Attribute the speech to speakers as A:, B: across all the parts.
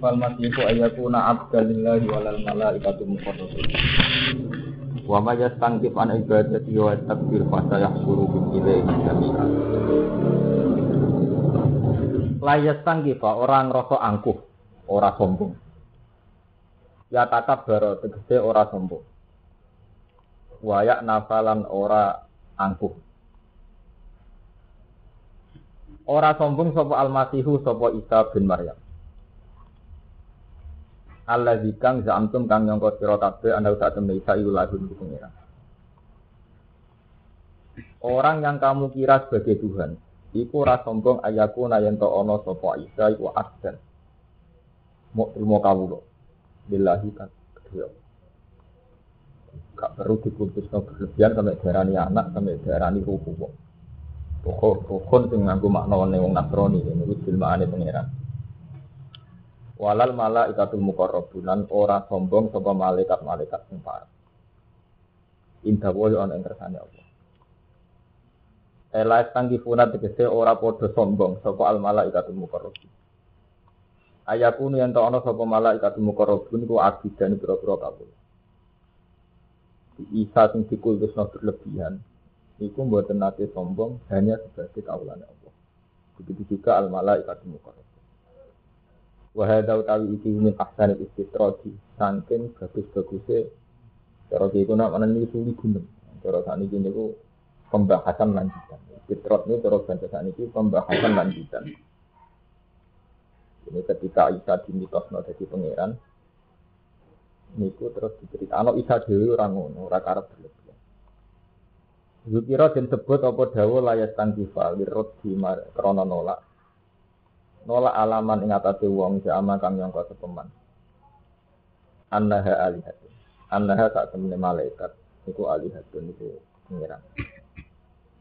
A: fal masihu ayakuna abdalillahi walal malaikatu muqarrabun. Wa ma yastangkif an ibadati wa takbir fa sayahsuru bi ilaihi jami'a. La yastangkifa orang rasa angkuh, ora sombong. Ya takab baro tegese ora sombong. Wayak nafalan ora angkuh. Ora sombong sapa almasihu sapa Isa bin Maryam. Allah kang zamtum kang nyangka sira kabeh anda sak temne lagun pengira. Orang yang kamu kira sebagai Tuhan, iku ora sombong ayaku nayen to ana sapa Isa iku abdan. Mau terima kawula. Billahi kan kedua. Gak perlu dikultus no berlebihan sampai darani anak sampai darani ruku. Pokok rukun sing nganggo makna wong ini wis jilmaane pangeran. Walal malaikatul muqarrabun ora sombong sapa malaikat-malaikat sing. Indah wae ana ing kersane Allah. Ela tangkifuna tegese ora padha sombong sapa al malaikatul muqarrabun. Ayakunu yen ana sapa malaikatul muqarrabun ku abidan pira-pira kabeh. Isa sing dikultusno berlebihan Iku mboten nate sombong hanya sebagai kaulan Allah. Begitu juga al malaikat mukarrab. Wa hadza utawi iki min ahsan istitradi saking bagus-baguse cara iku nak menawi suli gunung. Cara sakniki niku pembahasan lanjutan. Istitrat ini cara bahasa ini pembahasan lanjutan. Ini ketika Isa dimitosno jadi pangeran, niku terus diceritakan. Isa dhewe ora ngono, ora karep berlebihan. Zukira dan sebut apa dawa layas tangkifa lirut di krono nolak. Nolak alaman ing atase wong jama kang nyangka sepeman. Annaha alihatun. Annaha sak temene malaikat iku alihatun iku pengiran.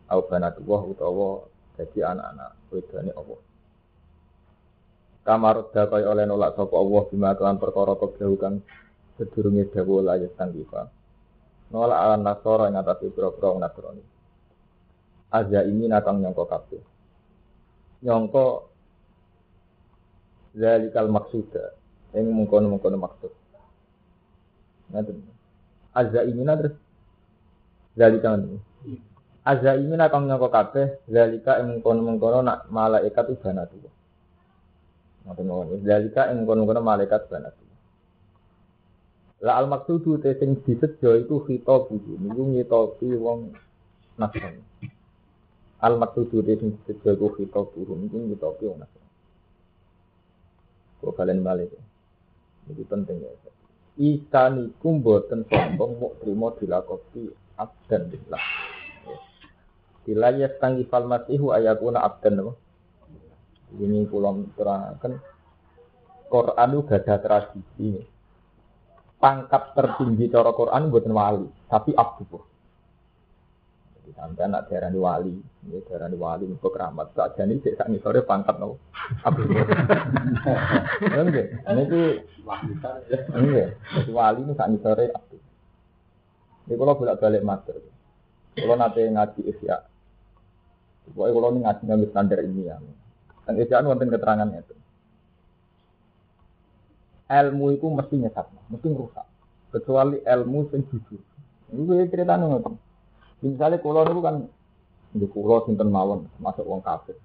A: Au banatullah utawa dadi anak-anak wedane Allah. Kamarut kaya oleh nolak sapa Allah bima kelan perkara keblahu kang sedurunge dawa layas tangkifa. Nolak ala nasoro yang atas ibro-bro nasroni. Aja ini nakang nyongko kabeh. Nyongko zalikal maksuda. Yang mengkono-mengkono maksud. Ngaten. Aja ini terus zalika ini. Aja ini nakang nyongko kabeh. Zalika yang mengkono-mengkono nak malaikat ibana tuh. Ngaten Zalika yang mengkono-mengkono malaikat ibana tuh. La al maksudu te sing disejo iku khitab iki niku ngitopi wong nasrani. Al maksudu te sing disejo iku khitab burung niku ngitopi wong nasrani. Kok kalian balik. Ini penting ya. Isa niku mboten sombong muk trimo dilakopi abdan billah. Bila ya tangi fal masihu ayakuna abdan apa? Ini pulang terangkan Quran itu gak ada tradisi pangkat tertinggi cara Quran buatan wali, tapi abdu. Sampai anak daerah wali, ini daerah wali untuk keramat. Saat jadi cek sak sore pangkat no abdu. Enggak, ini tuh enggak. Wali ini sak sore abdu. Ini kalau bolak balik mater. Kalau nanti ngaji isya, pokoknya kalau ini ngaji ngambil standar ini ya. Dan isya wonten keterangannya itu ilmu itu mesti nyesat, mesti rusak. Kecuali ilmu sing jujur. Itu cerita ngoten. Misalnya kulo itu kan di kulo sinten mawon masuk wong kafir.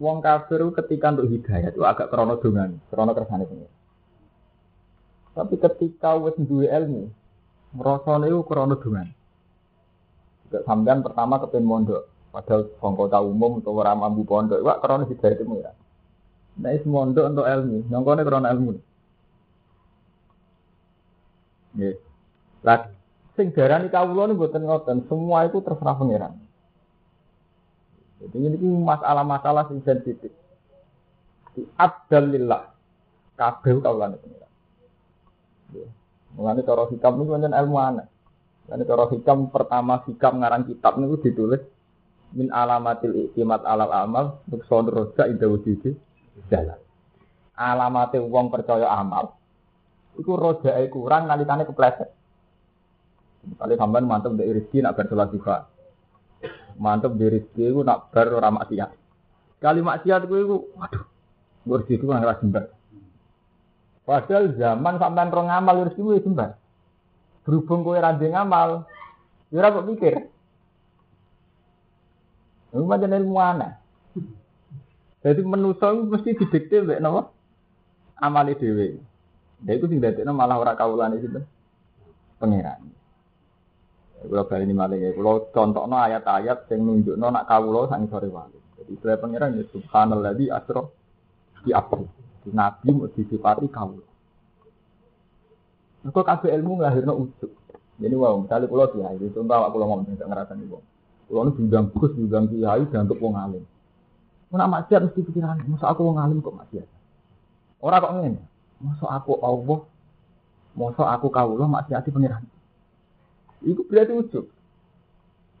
A: Wong kafir ketika untuk hidayah itu agak krono dengan krono kersane pengen. Tapi ketika wis duwe ilmu, rasane itu krono dengan. Gak sampean pertama kepen mondok, padahal kota umum atau ora mampu pondok, wak krono hidayah itu ya. Nah, is mondok untuk ilmu, nyongkone karena ilmu. Nggih. Lah sing darani kawula niku mboten ngoten, semua itu terserah pangeran. Jadi ini masalah-masalah sing sensitif. Di abdalillah kabeh kawulane pangeran. Mulane cara hikam niku pancen ilmu aneh. Mulane cara hikam pertama hikam ngarang kitab niku ditulis min alamatil iktimat alal amal untuk roja indah wujudi jalan. Alamate wong percaya amal. Iku rojae kurang nalikane kepleset. Kali sampean mantep dari rezeki nak bar salat duha. Mantep dari rezeki iku nak bar ora maksiat. Kali maksiat kuwi iku waduh. Gue rezeki kan ngerasa jembar. Padahal zaman sampean rong ngamal rezeki gue jembar. Berhubung kowe ra ngamal, ya ora kok pikir. Itu macam ilmu aneh. Jadi menusa mesti didikte mbek napa? Amale dhewe. Lha iku sing dadekno malah ora kawulane sinten? Pangeran. Kali ini malah ya, kalau contohnya ayat-ayat yang nunjukno nak kawulo sang sore wali. Jadi istilah pangeran ya subhanallah di asro di apa? Nabi mau disifati kawulo. Kok kabeh ilmu nglahirno ujuk. Jadi wow, misalnya kalau kiai, itu contoh aku ngomong tidak ngerasa nih bang. Kalau ini bidang gus, bidang kiai, untuk wong alim. Mana maksiat mesti pikiran, masa aku wong alim kok maksiat? Orang kok ngene, masa aku Allah, masa aku kawula maksiat di pengiran. Iku berarti ujuk.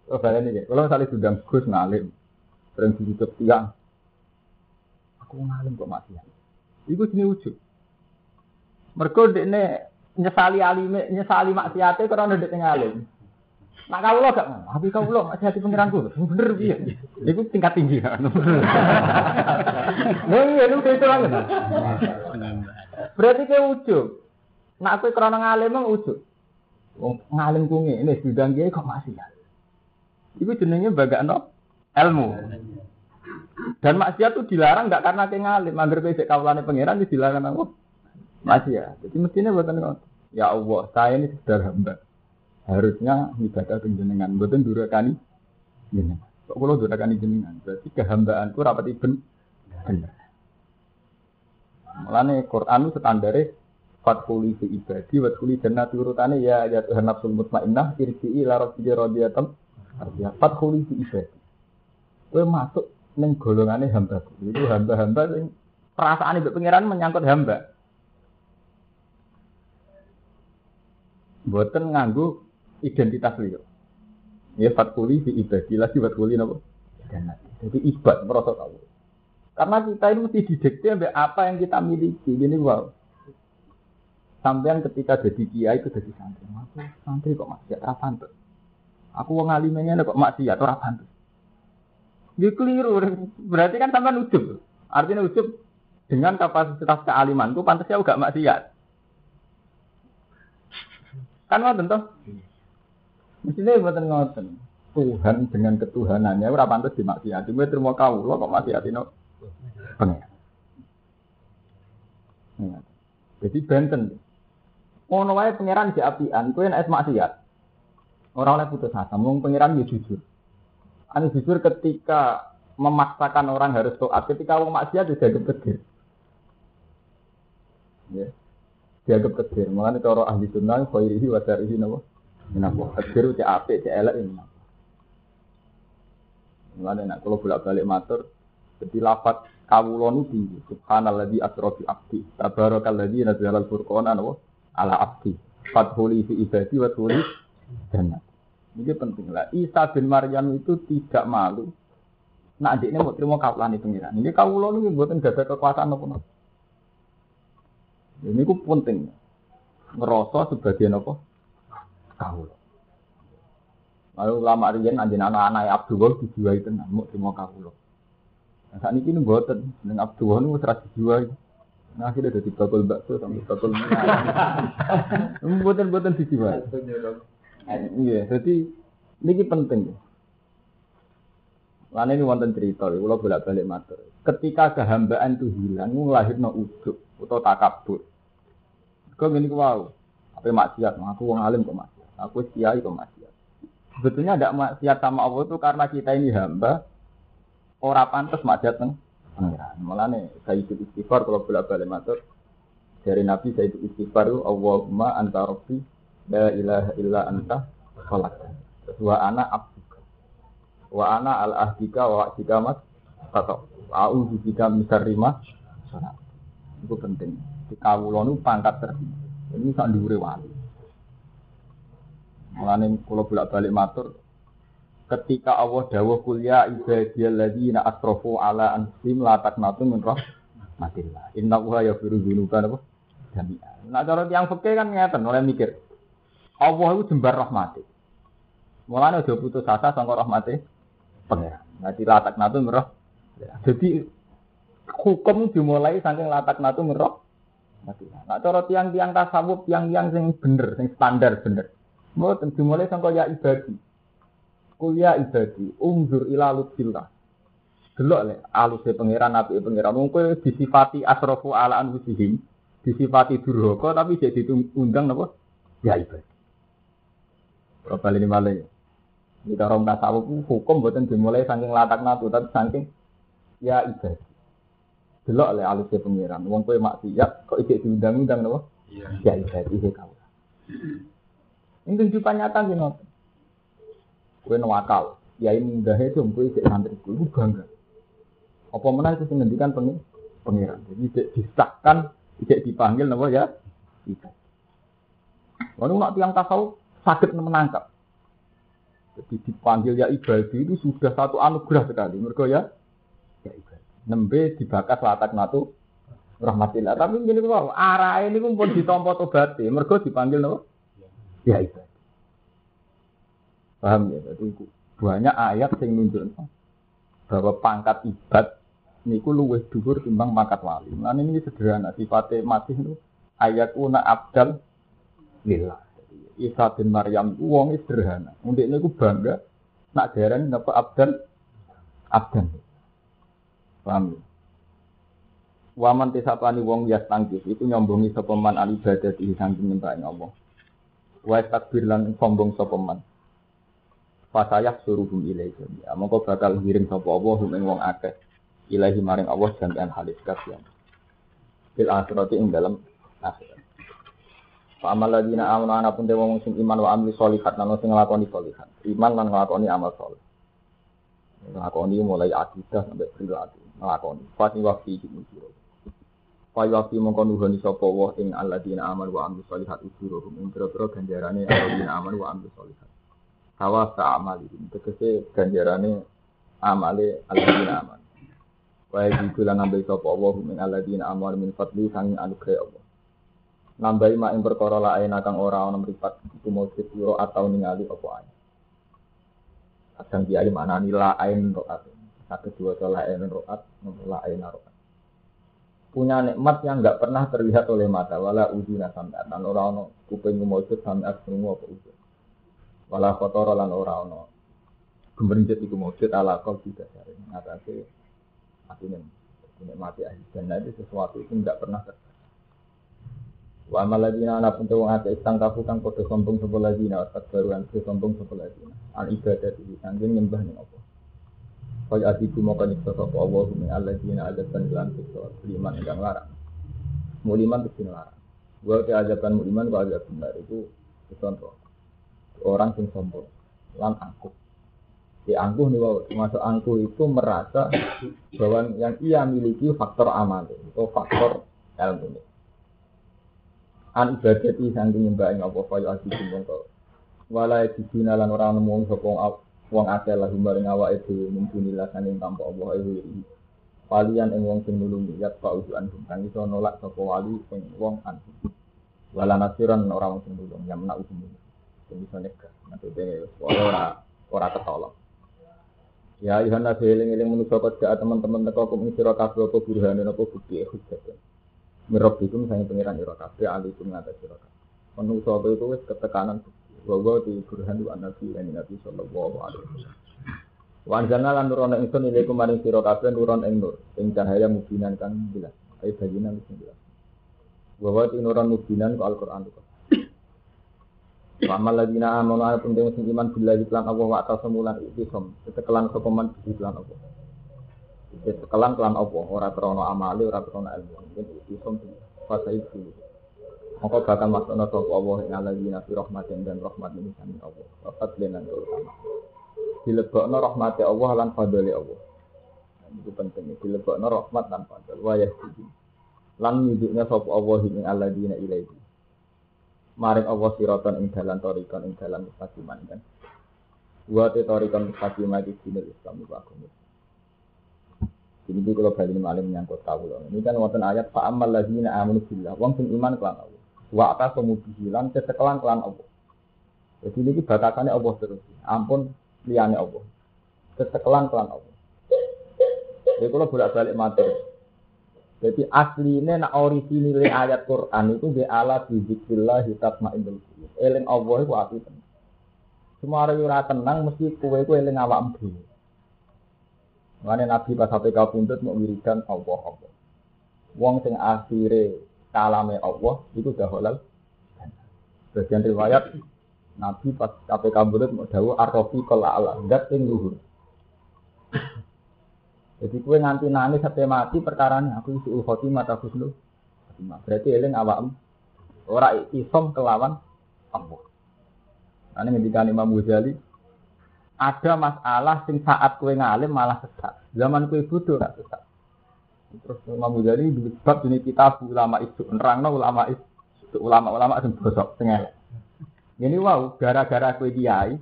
A: Oh, kalian ini, kalau misalnya bidang gus ngalim, sering dihidup tiang, aku wong alim kok maksiat. Iku jenis ujuk. Mereka ini nyesali alime nyesali maksiate karena ndek alim. Nak kawula gak ngono. Tapi kawula maksiati pengiranku. Bener piye? Iku tingkat tinggi kan. Lha iya lu itu lah. Berarti ke ujug. Nak kowe krana ngalim mong ujug. Wong ngalim ku ngene bidang kiai kok maksiat. Iku jenenge bagakno ilmu. Dan maksiat itu dilarang enggak karena ke ngalim, anggar kowe cek kawulane pangeran dilarang apa? Ya. Jadi mestinya buatan ngotot. Ya Allah, saya ini sekedar hamba. Harusnya ibadah penjenengan. Buatan durakani jenengan. Kok kalau durakani jenengan? Berarti kehambaanku rapat iben bener. Mulane Quran itu standare fatkuli fi ibadi watkuli jannati urutane ya ya Tuhan nafsul mutmainnah irji'i ila rabbika radiyatam artinya fatkuli fi ibadi. Kowe masuk ning golongane hamba. Itu hamba-hamba sing perasaan ibu pangeran menyangkut hamba. Buatan nganggu identitas liya. Ya fatkuli di ibadi lagi fatkuli napa? Jadi ibad merasa tahu. Karena kita ini mesti didikte apa yang kita miliki. Jadi wow. Sampean ketika jadi kiai itu jadi santri. Aku santri kok masih ora pantes. Aku wong alimenya kok maksiat ora pantes. Ya keliru. Berarti kan sampean ujub. Artinya ujub dengan kapasitas kealimanku pantasnya juga maksiat. Kan ngoten toh? Mestinya buatan ngoten. Tuhan dengan ketuhanannya ora pantes dimaksiati. Terima lo kok maksiatino pengen. Jadi benten. Ngono wae pangeran di apian, nek maksiat. Ora oleh putus asa, mung pangeran ya jujur. Ane jujur ketika memaksakan orang harus taat, ketika wong maksiat juga gede. Ya dianggap kedir. Mulane cara ahli sunnah khairihi wa syarihi napa? Minapa? Kedir cek apik, cek elek ini. Mulane nek kula bolak-balik matur jadi lafat kawula nu tinggi. Subhanalladzi asra bi abdi. Tabarakalladzi nazzala al-furqana napa? Ala abdi. Fathuli fi ibadi wa tuli jannah. Ini penting lah. Isa bin Maryam itu tidak malu. Nah, adik ini mau terima kawalan itu pengiran. Ini kawula nu buatan gada kekuasaan apa ini ku penting. Ngerasa sebagian apa? Kau. Lalu lama rian anjing anak-anak Abdullah dijual itu mau semua kau. Nah, saat ini buatan dengan Abdullah ini serah dijual. Nah akhirnya jadi bakul bakso sampai bakul. Buatan-buatan dijual. Iya, jadi ini penting. Lain ini wonten cerita, kalau bolak balik matur. Ketika kehambaan itu hilang, no ujuk atau takabur. Kau gini wow, apa maksiat? Aku wong alim kok maksiat. Aku kiai kok maksiat. Sebetulnya ada maksiat sama Allah itu karena kita ini hamba, orang pantas maksiat neng. Malah nih, saya ikut istighfar kalau bolak balik matur. Dari Nabi saya ikut istighfar itu Allahumma anta rabbi la ilaha illa anta khalaqta. Wa ana abduka. Wa ana al ahdika wa ahdika mas kata. A'udzu bika min syarri itu penting. Di kawula nu pangkat tertinggi. Ini sak dhuwure wali. Mulane kula bolak-balik matur ketika Allah dawuh kuliah ibadiyal ladzina asrafu ala anfusihim la taqnatu min rahmatillah. Inna wa yaghfiru dzunuba apa? Jami'an. Nah cara yang fikih kan ngeten oleh mikir. Allah itu jembar rahmati. Mulane aja putus asa sangka rahmati pangeran. Nanti la taqnatu min Jadi hukum dimulai saking latak natu ngerok. Nah, cara tiang-tiang tasawuf, tiang-tiang sing bener, sing standar bener. Mboten dimulai sangka ya ibadi. Kuliah ibadi, umzur ila lutfillah. Delok le aluse pangeran api pangeran wong kowe disifati asrafu ala anfusihim, disifati durhaka tapi jadi undang napa? Ya ibadi. Berapa ini malah Di dalam tasawuf hukum buatan dimulai saking latak natu tapi saking ya ibadi. Delok le aluse pangeran wong kowe maksiat kok iki diundang-undang napa? Ya, ya ibadi he kau. Ini kehidupan nyata sih Kowe nawakal, yai mundah itu kowe isik santriku, iku bangga. Apa mana itu menghentikan pengen pengiran. Jadi tidak disahkan, tidak dipanggil nama ya. Tidak. Lalu nak tiang tasawuf sakit menangkap. Jadi dipanggil ya ibadah itu sudah satu anugerah sekali. Mereka ya, ya ibadah. Nembe dibakas latak natu rahmatillah. Tapi gini kok arah ini pun ditompo tobat. Mereka dipanggil nama ya ibadah. Paham ya? Jadi banyak ayat yang menunjukkan bahwa pangkat ibad niku luwih dhuwur timbang pangkat wali. Lan ini sederhana sifatnya masih itu ayat una abdal lillah. Isa bin Maryam itu sederhana. Untuk ini bangga nak daerah dapat abdal abdan. Paham ya? Waman tisapani wong yas tangkis itu nyombongi sopeman al ibadah di samping nyembah Allah. Wa takbir lan sombong sopeman. Fasayah suruhum ilaihi. Ya, mongko bakal ngirim sapa Allah hum wong akeh ilahi maring Allah jami'an halis kasihan. Fil akhirati ing dalam akhirat. Fa amal ladina amanu ana pun dewa sing iman wa amli sholihat lan sing nglakoni sholihat. Iman lan nglakoni amal sholih. Nglakoni mulai akidah sampai perilaku nglakoni. Fati wa fi ujur. Fa wa fi mongko nuhoni sapa wa ing alladzina amanu wa amli sholihat ujuruhum ing pira-pira ganjarane alladzina amanu wa amli sholihat. Hawa sa'amali tegese ganjarane amale alladzina amanu. Wa yajidu lan nambahi sapa Allah min amanu min fadli sang anugerah Allah. Nambahi mak ing perkara lain kang ora ana mripat iku sira atau ningali apa ae. Kadang kiai maknani lain roat. Satu dua lain roat, lain roat. Punya nikmat yang enggak pernah terlihat oleh mata, wala udina sampai dan ora ono kuping mujud sampai semua apa. Wala kotor lan ora ono gemericet iku mujud ala kau tidak sare. Ngatasi artinya mati ahli jannah itu sesuatu itu tidak pernah terjadi. Wa amal ladina ana pun wong ate istang kafu kang padha sombong sapa ladina wa baruan ke sombong sapa ladina. Al ibadat iki sanggeng nyembah ning apa. Kaya atiku moko nyiksa sapa Allah min alladzina adzatan lan siksa liman ingkang larang. Muliman itu larang. Wa te ajaban muliman kok ajab benar itu contoh. Orang sing sombong lan angkuh di angkuh nih masuk angkuh itu merasa bahwa yang ia miliki faktor amal atau faktor ilmu. An ibadat ini sangat nyembah ing apa kaya ati mongko. Wala dibina lan ora nemu sapa wong akeh lah maring awake dhewe mumpunilah saking tanpa Allah iku Walian ing wong sing nulungi ya pak ujuan kang iso nolak sapa wali ing wong an. Wala nasiran ora wong sing nulung yang menak ujung. Iso nyegah. Maksudnya ora ora ketolong. Ya ayuhan nabi eling eling manusia kau teman-teman teko kum sira kabeh apa burhane apa bukti hujjat. Mirabbikum sange pangeran ira kabeh alikum ngatas sira kabeh. Manusia itu wis ketekanan bahwa di burhan wa nabi lan nabi sallallahu alaihi wasallam. Wan jana lan nurono ingsun ilaikum maring sira kabeh nuron ing nur ing cahaya mubinan kan jelas. Ayo baginan wis jelas. Bahwa di nuron mubinan ku Al-Qur'an itu. Wa ladina amanu ana pun sing iman billahi lan Allah wa tasamulan isom. Sekelan sopeman lan Allah. Sekelan kelan Allah, ora krono amali, ora krono ilmu. Mungkin isom fasa itu. Maka bakal maksudna sapa Allah ing ladina fi rahmatin dan rahmat ini sami Allah. Wa fadlan terutama. Dilebokno rahmati Allah lan fadli Allah. Itu penting. Dilebokno rahmat lan fadl. Wa yahdihim. Lan nyuduknya sapa Allah ing alladzina ilaihi maring Allah siratan ing dalan torikon ing dalan mustaqiman kan. Wa te mustaqiman di dinul Islam iku agama. Ini itu kalau balik maling menyangkut kawula. Ini kan wonten ayat fa amal ladzina amanu billah. Wong sing iman kelan Allah. Wa atasamu bihilan kesekelan kelan Allah. Jadi ini batasannya Allah terus. Ampun liyane Allah. Kesekelan kelan Allah. Jadi kalau bolak balik materi. Jadi aslinya nak orisinile ayat Quran itu be ala bizikrillah hitab ma'indul. Eling Allah iku ati tenang. Semua orang ora tenang mesti kowe iku eling awakmu dhewe. Mane Nabi pas sampai kau pundut mau wiridan Allah Allah. Wong sing akhire kalame Allah itu udah halal. Bagian riwayat Nabi pas KPK bulat mau dawuh arrofi kala ala ndak sing luhur. Jadi kue nganti nangis sampai mati perkaranya aku isi khotimah ta husnul. Berarti eling awam ora isom kelawan Allah. Ini ngendikan Imam Ghazali ada masalah sing saat kue ngalim malah sesat. Zaman kue bodoh gak sesat. Terus Imam Ghazali bab ini kita ulama itu nerangno ulama itu ulama-ulama sing bosok sing Ini wow, gara-gara kue kiai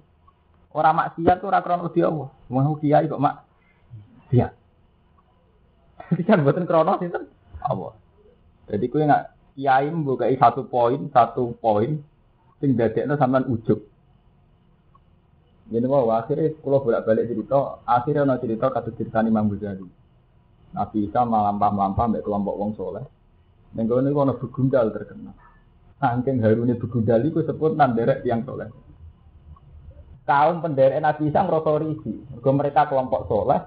A: orang maksiat tuh ora krono Allah. Mau kiai kok mak dia. Jadi kan buatan krono sinten Allah. Jadi kue nggak kiai membuka satu poin, satu poin, sing dadekno sampean ujuk. Jadi mau akhirnya kalau bolak balik cerita, akhirnya ada cerita kata cerita Imam Ghazali. Nabi Isa melampah-melampah mbak kelompok wong soleh. Dan kalau ini kalau begundal terkenal. Saking harunnya begundal itu sebut nanderek yang soleh. Kaum penderek Nabi Isa ngerasa risi. Mereka kelompok soleh,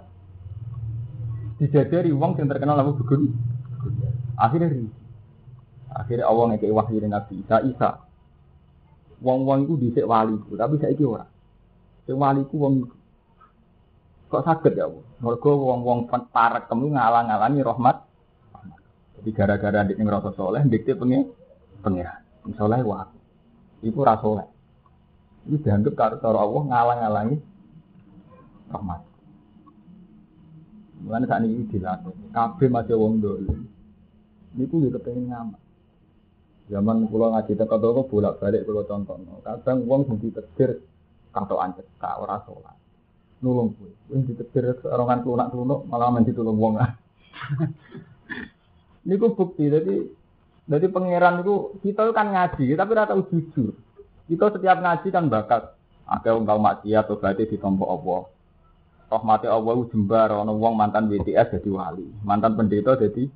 A: dijajari wong yang terkenal nama begun. Akhirnya ri. Akhirnya Allah ngekei wahyu Nabi Isa. Isa. Wong-wong itu disek wali, tapi saya ora. Sing wali ku wong kok sakit ya Allah. Mergo wong-wong parek kamu ngalang-alangi rahmat. Jadi gara-gara dik ngerasa soleh, dikte pengen pengiran. Soleh wah. Iku rasoleh. Ini dianggap karo Allah ngalang-alangi rahmat. Mulane saat ini dilakukan. Kabeh masih wong dulu. Niku juga pengen nyaman. Zaman pulau ngaji teko toko bolak balik pulau contoh. Kadang wong sing ditetir katokan cekak ora salat. Nulung kuwi. Wong ditetir orongan lunak lunuk malah men ditulung wong. Niku bukti jadi jadi pangeran itu kita kan ngaji tapi rata jujur. Kita setiap ngaji kan bakat. Ada wong kau maksiat atau berarti ditompo Allah rahmati Allah jembar ono wong mantan BTS jadi wali, mantan pendeta jadi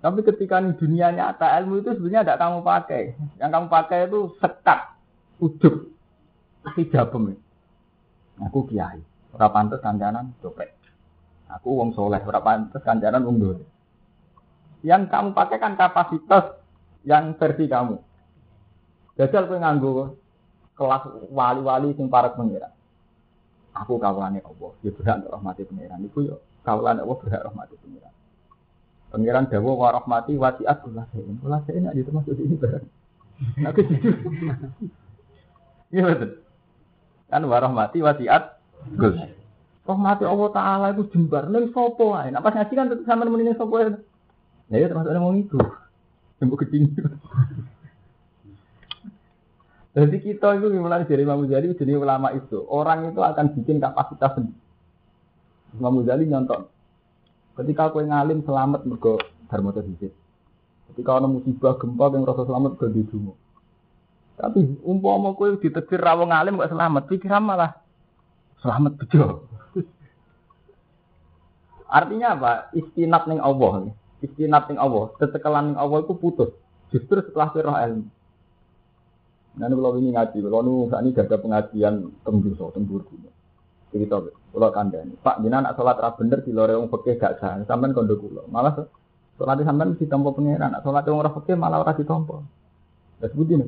A: tapi ketika di dunia nyata ilmu itu sebenarnya tidak kamu pakai. Yang kamu pakai itu sekat, ujub, hijabem. Aku kiai, ora pantes kancanan copet. Aku wong soleh, ora pantes kancanan wong. Yang kamu pakai kan kapasitas yang versi kamu. Jajal kowe nganggo kelas wali-wali sing para pengira. Aku kawulane Allah, ya berhak rahmati pangeran. Iku yo kawulane Allah berhak rahmati pangeran. Pangeran dawa wa rahmati wasiat kula sein. Kula sein nek termasuk ini barang. Nek jujur. Iya betul. Kan wa rahmati wasiat kula. Rahmati Allah taala itu jembar ning sapa wae. Nek pas ngaji kan tetep sampean ning sapa. Ya termasuk wong itu. Yang kecil. Jadi kita itu mulai dari Imam Ghazali jadi ulama itu orang itu akan bikin kapasitas sendiri. Imam Ghazali nyontok. Ketika kau ngalim selamat mergo dharma. Ketika ada musibah gempa yang rasa selamat ke di dungo. Tapi umpama kowe ditetir rawang ngalim gak selamat, pikiran malah selamat bejo. Artinya apa? Istinat ning Allah. Istinat ning Allah, tetekalan ning Allah itu putus. Justru setelah roh ilmu. Nanti kalau ini ngaji, kalau nu saat ini ada pengajian tembur so tembur kuno. Cerita, kalau kandani. Pak, jinak nak sholat rap bener di lorong fakih gak sah. Sampai kondo kulo. Malah sholat di sampean mesti tompo pengiran. Nak sholat orang fakih malah orang ditompo. Terus budi nih.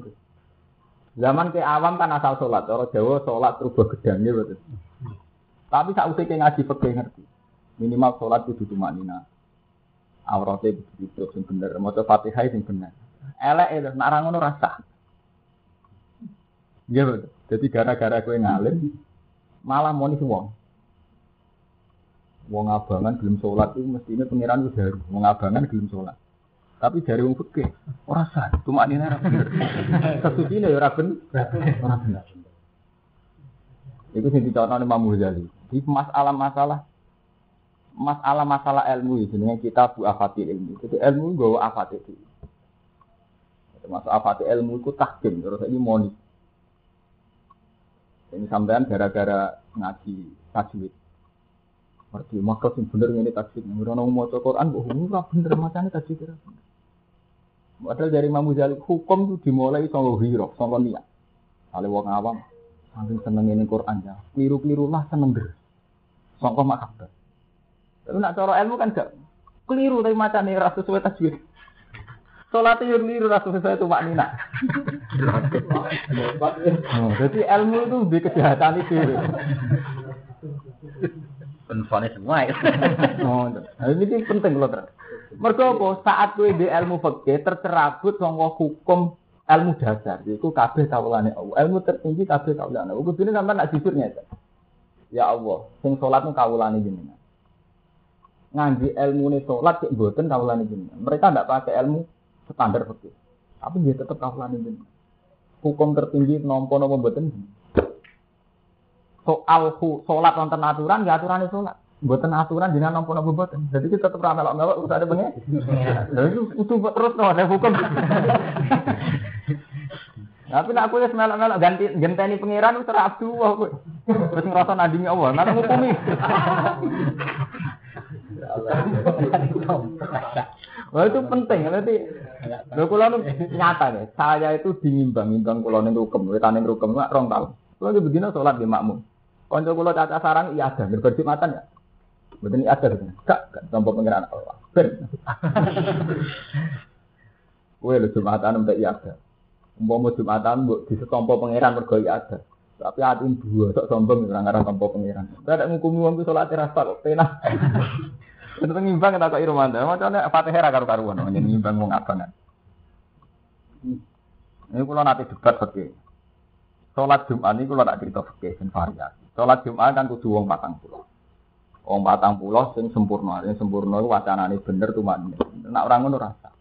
A: Zaman ke awam kan asal sholat. Orang Jawa sholat terubah gedang ya betul. Tapi saat usia ngaji fakih ngerti. Minimal sholat itu cuma nina. Auratnya begitu sing bener. Mau fatihah sing bener. Elek itu, nak rangono rasa. Iya. Jadi gara-gara gue ngalim, malah mau nih wong. Abangan belum sholat itu mestinya pengiran itu dari wong abangan belum sholat. Tapi dari wong fikih ora sah, cuma ini ora bener. Sesuci ya ora bener, ora bener. Itu sing dicontohne Imam Ghazali. Di masalah-masalah masalah-masalah ilmu itu dengan kita bu afatil ilmu. Jadi ilmu gawa afatil. Termasuk afatil ilmu itu tahkim, terus ini monis. Ini sampean gara-gara ngaji tajwid. Ngerti maksud sing bener ngene tajwid. Ora ono maca Quran kok ora bener macane tajwid ora. Padahal dari Imam Ghazali hukum itu dimulai saka hiro, saka niat. Kali wong awam saking seneng ini Quran ya. Keliru-keliru lah seneng der. Saka mak Tapi nak cara ilmu kan gak keliru tapi macane ora sesuai tajwid. Sholat itu keliru rasa sesuai itu maknina. oh, jadi ilmu itu di kejahatan itu.
B: Penfonnya semua ya.
A: oh, nah, ini penting loh terus. Mergo apa? Saat kowe di ilmu fikih tercerabut saka hukum ilmu dasar. Iku kabeh kawulane Allah. Ilmu tertinggi kabeh kawulane Allah. Kudune sampean nak jujur nyata. Ya Allah, sing salat nu kawulane jenengan. Ngaji ilmu nih salat cek mboten kawulane jenengan. Mereka ndak pakai ilmu standar fikih. Tapi dia tetap kawulane jenengan. Hukum tertinggi nompo nompo mboten. Soal salat wonten aturan ya aturane salat. Buatan aturan dengan nompo nompo buatan. Jadi kita tetap ramai melok melok usah ada pengen. Jadi itu itu terus no ada hukum. Tapi nak aku ya melok melok ganti genteni pangeran itu terabdu aku. Terus ngerasa nadimi Allah. Mana ngukumi. Wah itu penting nanti. Lho kula nyata deh. Saya itu dinimbang nimbang kula ning rukem, wetan ning rukem lak rong tahun. Kula iki bedina salat di makmum. Kanca kula caca sarang iya ada, berberdi matan ya. Ini ada gitu. Gak, gak tanpa pengiran Allah. Ben. Kue lu jumatan untuk iya ada. Umpama jumatan bu di setompo pengiran mergo iya ada. Tapi hati dua sok sombong orang orang tompo pengiran. Gak ada ngukumi wong sholat rasa kok pena. Itu ngimbang kita kok irmanda. Macamnya fatihah karo karuan. Jadi ngimbang wong abangan. Ini kalau nanti debat oke. Sholat Jumat ini kalau tak cerita fakir dan variasi. Sholat Jumat kan kudu wong patang pulau. Wong patang pulau sing sempurna, sing sempurna itu wacanane bener tuh mana. Nak orang ngono rasa.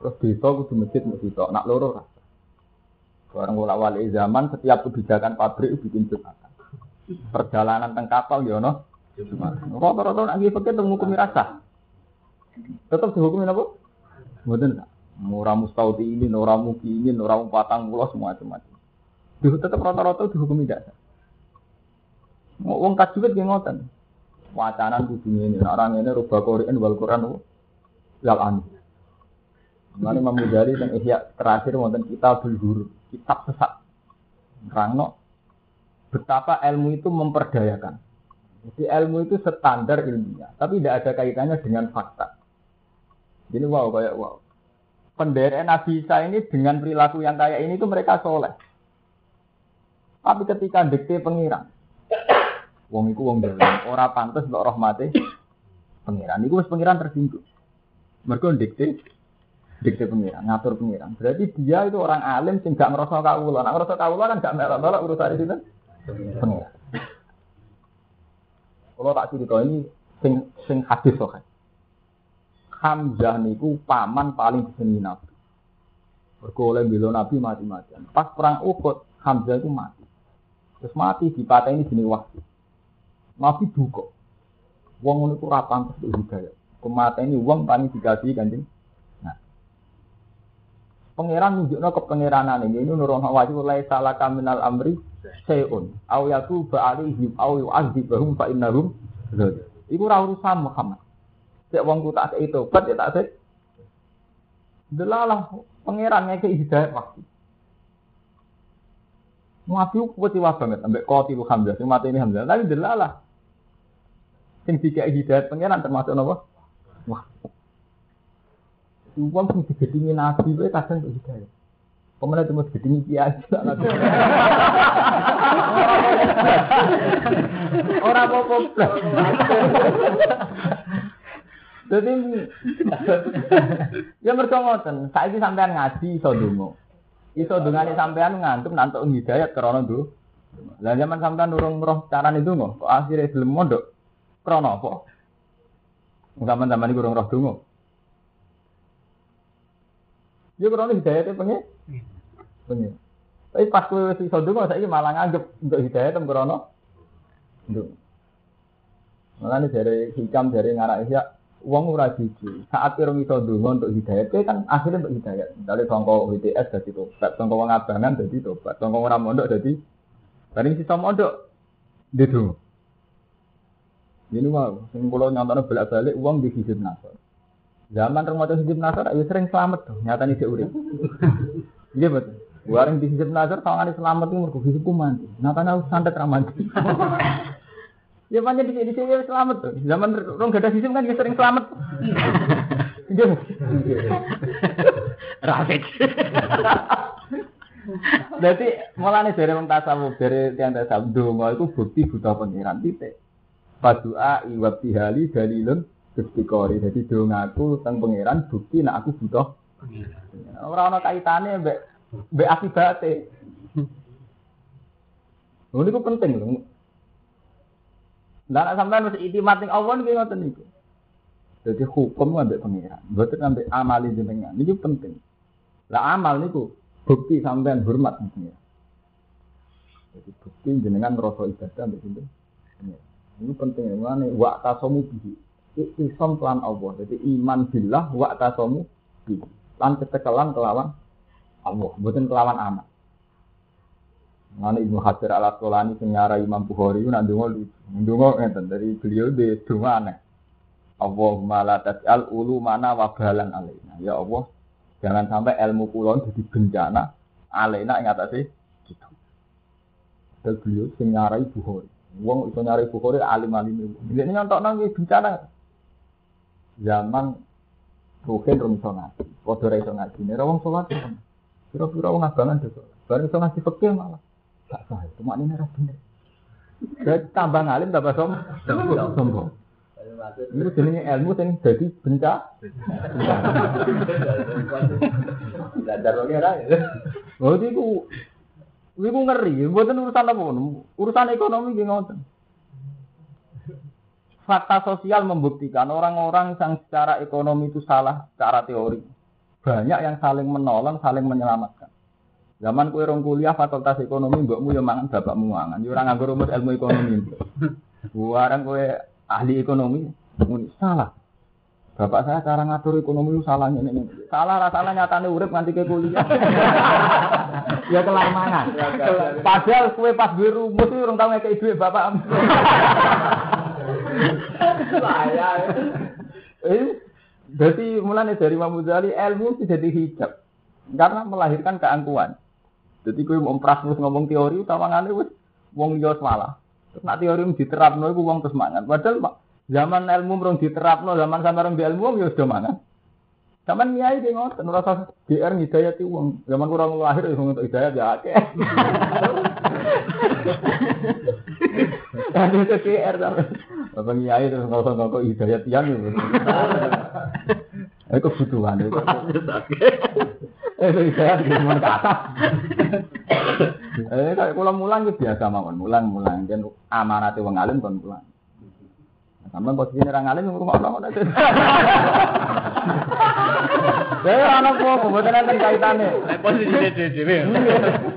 A: Terus desa kudu masjid mau desa, nak loro rasa. Barang wala wali zaman setiap kebijakan pabrik bikin jumatan. Perjalanan teng kapal ya ono. Rata-rata nak nggih pikir temu hukumi rasa. Tetap dihukumi apa? Mboten tak. Ini, ora ini, ora patang pulau semua macam-macam. Tetap rata-rata dihukumi dasar. Wong kajuwet nggih ngoten wacanan kudu ini. Orang ini rubah Quran wal Quran lal anu. Mana Imam Ghazali Ihya terakhir wonten kita berguru, kitab sesat. Rangno betapa ilmu itu memperdayakan. Jadi ilmu itu standar ilmiah, tapi tidak ada kaitannya dengan fakta. Jadi wow kayak wow. Penderet Nabi Isa ini dengan perilaku yang kayak ini itu mereka soleh. Tapi ketika dikte pengiran, Wong iku wong dalam, ora pantas mbok rahmate pangeran. Iku wis pangeran tersinggung. Mergo dikte dikte pangeran, ngatur pangeran. Berarti dia itu orang alim sing gak ngerasa kawula. Nek ngerasa kawula kan gak melok-melok urusan itu pangeran. Kalau tak cerita ini sing sing hadis kok. Hamzah niku paman paling disenengi Nabi. Mergo oleh bela Nabi mati-matian. Pas perang Uhud, Hamzah itu mati. Terus mati di ini jenis wahyu. Nabi duka. Wong iku ora pantes hidayah. Kemata ini wong paling dikasih kanjeng. Nah. Pangeran nunjukno kepangeranan ini ini nurun wajib mulai salah kaminal amri seun. Aw yatu ba'alihim aw yu'adzibahum fa innahum Iku ora urusan Muhammad. Cek wong ku tak itu, bet ya tak sik. Delalah pangeran ngeke hidayah waktu. Nabi kecewa banget ambek kotilu Hamzah, sing mati ini Hamzah. Tapi delalah Sing dikai hidayat pengiran termasuk apa? Wah. Uang sing digedingi nabi wae kadang kok hidayat. Pemenang cuma digedingi kiai. Ora apa-apa. Jadi ya mergo ngoten, saiki sampean ngaji iso donga. Iso dongane sampean ngantuk nantuk hidayat krana nduk. Lah zaman sampean urung roh carane donga, kok akhire gelem mondok. Krono apa? Zaman-zaman ini kurang roh dungu. Ya krono hidayatnya pengen. Pengen. Tapi pas kowe wis iso donga saiki malah nganggep untuk hidayat tem krono. Ndung. Makanya dari hikam dari ngarak ya uang ora jiji. Saat kira iso donga untuk hidayat, kan akhirnya untuk hidayat. Dari tongko WTS jadi tobat, tongko wong abangan jadi tobat, tongko orang mondok jadi. Bareng sisa mondok, dia Ini mau, sing kula nyontone bolak-balik uang di hizib nasor. Zaman remaja hizib nasor, ayo sering selamat tuh, nyata nih urip. Iya betul. Warung di hizib nasor, kalau selamat tuh mergo hizibku mati. Nyatanya aku santet ramanti. Ya banyak di sini sini selamat tuh. Zaman orang gak ada sistem kan dia sering selamat. Iya.
B: Rafid.
A: Jadi mulane dari wong tasawuf dari tiang tasawuf donga itu bukti buta pengiran titik. Padua iwa bihali dalilun istikori. Jadi dongaku tentang pengiran bukti nak aku butuh. Ora ana kaitane mbek mbek akibate. Ini ku penting loh. Nah, sampai harus itimat ning Allah niki ngoten niku. Jadi hukum ambek pengiran, mboten ambek amali jenengan. Ini penting. Lah amal niku bukti sampean hormat pengiran. Jadi bukti jenengan ngerasa ibadah ambek sinten. Ini penting ngene wa tasamu bihi. Isom plan Allah. Jadi iman billah wa tasamu bihi. Lan ketekelan kelawan Allah, mboten kelawan amal. Mana Ibnu Hajar al Asqalani sing Imam Bukhari ku ndonga lucu. Ndonga dari beliau di aneh. Allahumma la tas'al ulu mana wabalan alaina. Ya Allah, jangan sampai ilmu kulon jadi bencana alaina ing atase kita. Dan beliau sing nyarai Bukhari. Wong iso nyari Bukhari alim-alim. Ini nyontokno nang bencana. Zaman Ruhin rum iso ngaji. Padha ra iso ngaji. Nek wong salat kira-kira wong abangan dosa. Bareng iso ngaji fikih malah. Gak sah, cuma ini ora bener. Jadi tambah ngalim tambah som sombong. Itu jenenge ilmu sing dadi benca. Dadar lagi ora. Oh iku iku ngeri, mboten urusan apa urusan ekonomi ki ngoten. Fakta sosial membuktikan orang-orang yang secara ekonomi itu salah secara teori. Banyak yang saling menolong, saling menyelamatkan. Zaman kue rong kuliah fakultas ekonomi mbokmu yo mangan bapakmu mangan. Yo ora nganggo rumus ilmu ekonomi. Warang kue ahli ekonomi salah. Bapak saya cara ngatur ekonomi itu salahnya ini. Salah rasanya nyatane urip nganti ke kuliah. ya kelar mangan. Padahal kue pas duwe rumus itu orang tahu kayak duit bapak. Saya. Eh, jadi mulanya dari Imam Ghazali ilmu tidak dihijab karena melahirkan keangkuhan. Jadi kowe mau terus ngomong teori utawangane wis wong liya salah. Terus nak teori diterapno iku wong terus mangan. Padahal zaman ilmu mrung diterapno, zaman sampeyan di ilmu wong ya sudah mangan. Zaman nyai ki ngoten ora usah GR ngidayati wong. Zaman kurang lahir wong untuk hidayat ya. Kan itu GR sampe. Bapak nyai terus ngomong-ngomong hidayat yang ya. Itu kebutuhan itu. Eh, saya di mana kata. Eh, pulang mulang itu biasa mawon, mulang mulang. Dan amanat wong alim kon mulang. Sampai posisi orang alim rumah orang itu. Saya anak kok, bukan nanti kaitannya.
B: Posisi dia dewe.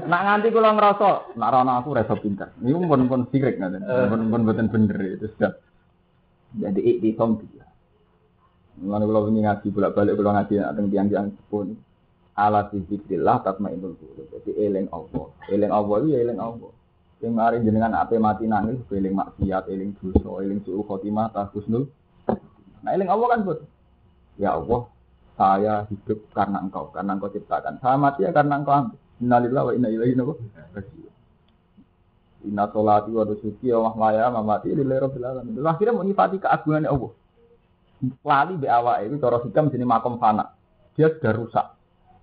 A: Nak nganti kalau ngerasa, nak rana aku reso pinter. Ini pun pun sirik nanti, pun pun betul bener itu sudah. Jadi iktisom dia. Mulane kalau ini ngaji bolak-balik kalau ngaji teng tiang-tiang pun ala zikrillah tatmainnul qulub. Jadi eling Allah. Eling Allah itu ya eling Allah. Sing mari jenengan ape mati nangis eling maksiat, eling dosa, eling suul khotimah ta husnul. Nah eling Allah kan bud. Ya Allah, saya hidup karena engkau, karena engkau ciptakan. Saya mati ya karena engkau ambil. Innalillahi wa inna ilaihi raji'un. Inna sholati wa nusuki wa mahmaya mamati lillahi rabbil alamin. Akhirnya mau nyifati keagungan Allah. Lali be awak itu cara hikam sini makom fana. Dia sudah rusak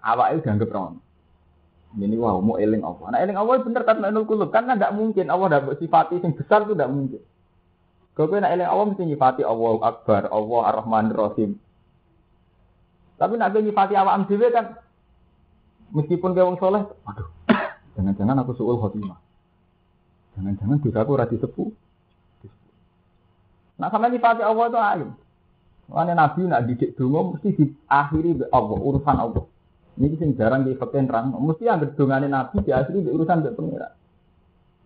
A: awake dianggap ron. Ini wah mau eling Allah. Nah eling Allah bener kan menul kulub karena tidak mungkin Allah dapat sifati yang besar itu tidak mungkin. Kalau nak eling Allah mesti nyifati Allah Akbar, Allah Ar-Rahman Rahim. Tapi nak nyifati awak dhewe kan meskipun kayak wong soleh, aduh, jangan-jangan aku suul khotimah. Jangan-jangan dosaku ora disepu. Nah sama nyifati Allah itu ayo. Mana Nabi nak didik dungo mesti diakhiri Allah, urusan Allah. Ini sing jarang di fakir terang. Mesti yang gedungane Nabi di asli di urusan di pengira.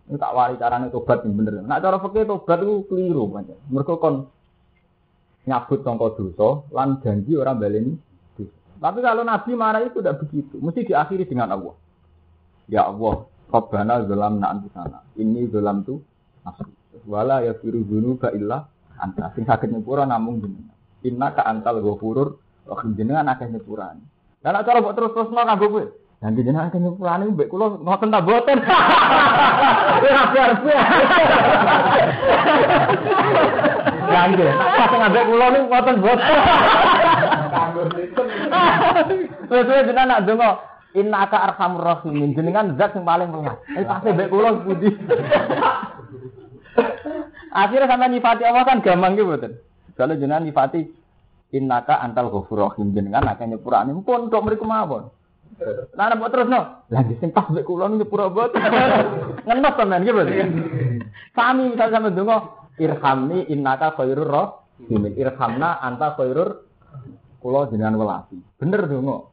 A: Ini tak wari carane tobat yang bener. Nah cara fakir tobat itu keliru banyak. Mereka kon nyabut tongko dosa, lan janji orang baleni. Tapi kalau Nabi marah itu tidak begitu. Mesti diakhiri dengan Allah. Ya Allah, Rabbana zolam na'an sana. Ini zolam tu nafsu. Wala ya firu dunu illa anta sing sakit nyepura namung jenengan. Inna ka antal ghafurur rahim jenengan akeh nyepurane. Lah nek cara mbok terus-terusno kanggo kowe. Nanti jenengan akeh nyepurane mbek kula ngoten ta boten. Ora arep Kanggo, nek pas ngambek kula niku ngoten boten. Kanggo Terus jenengan nak donga Inna ka arhamur rahimin jenengan zat yang paling welas. Eh pasti mbek kula pundi. Akhirnya sampai nyifati Allah kan gampang gitu betul. Kalau jenengan nyifati innaka antal ghafur rahim jenengan akan nyepurane pun untuk mereka mawon. Lah nek terus no, lagi sing pas mbek kula nyepura bot. Ngenos tenan gitu. Sami misal sampe donga irhamni innaka khairur rahimin. Irhamna anta khairur kula jenengan welasi. Bener donga.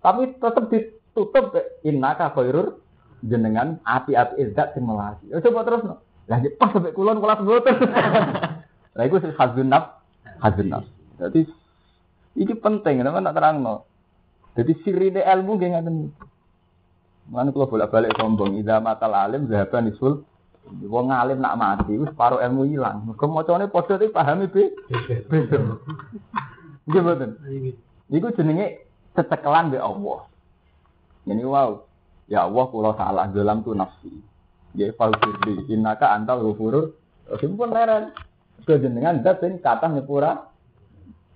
A: Tapi tetep ditutup innaka khairur jenengan api-api izzat sing melasi. Ya coba terus no. Lah pas sampai kulon kula mboten. Lah iku sing hazun naf, naf. Jadi ini penting, nama nak terangno. Jadi sirine ilmu nggih ngaten niku. Mana kalau bolak-balik sombong, ida matal alim zahaban isul Wong alim nak mati, wis paro ilmu ilang. Mergo macane padha iki pahami be. Beda. Nggih mboten. Iku jenenge cecekelan be Allah. Ini wow. Ya Allah kula salah dalam tu nafsi. Ya falfirli innaka antal ghafurur rahim pun leren. Kejenengan zat sing kathah nyepura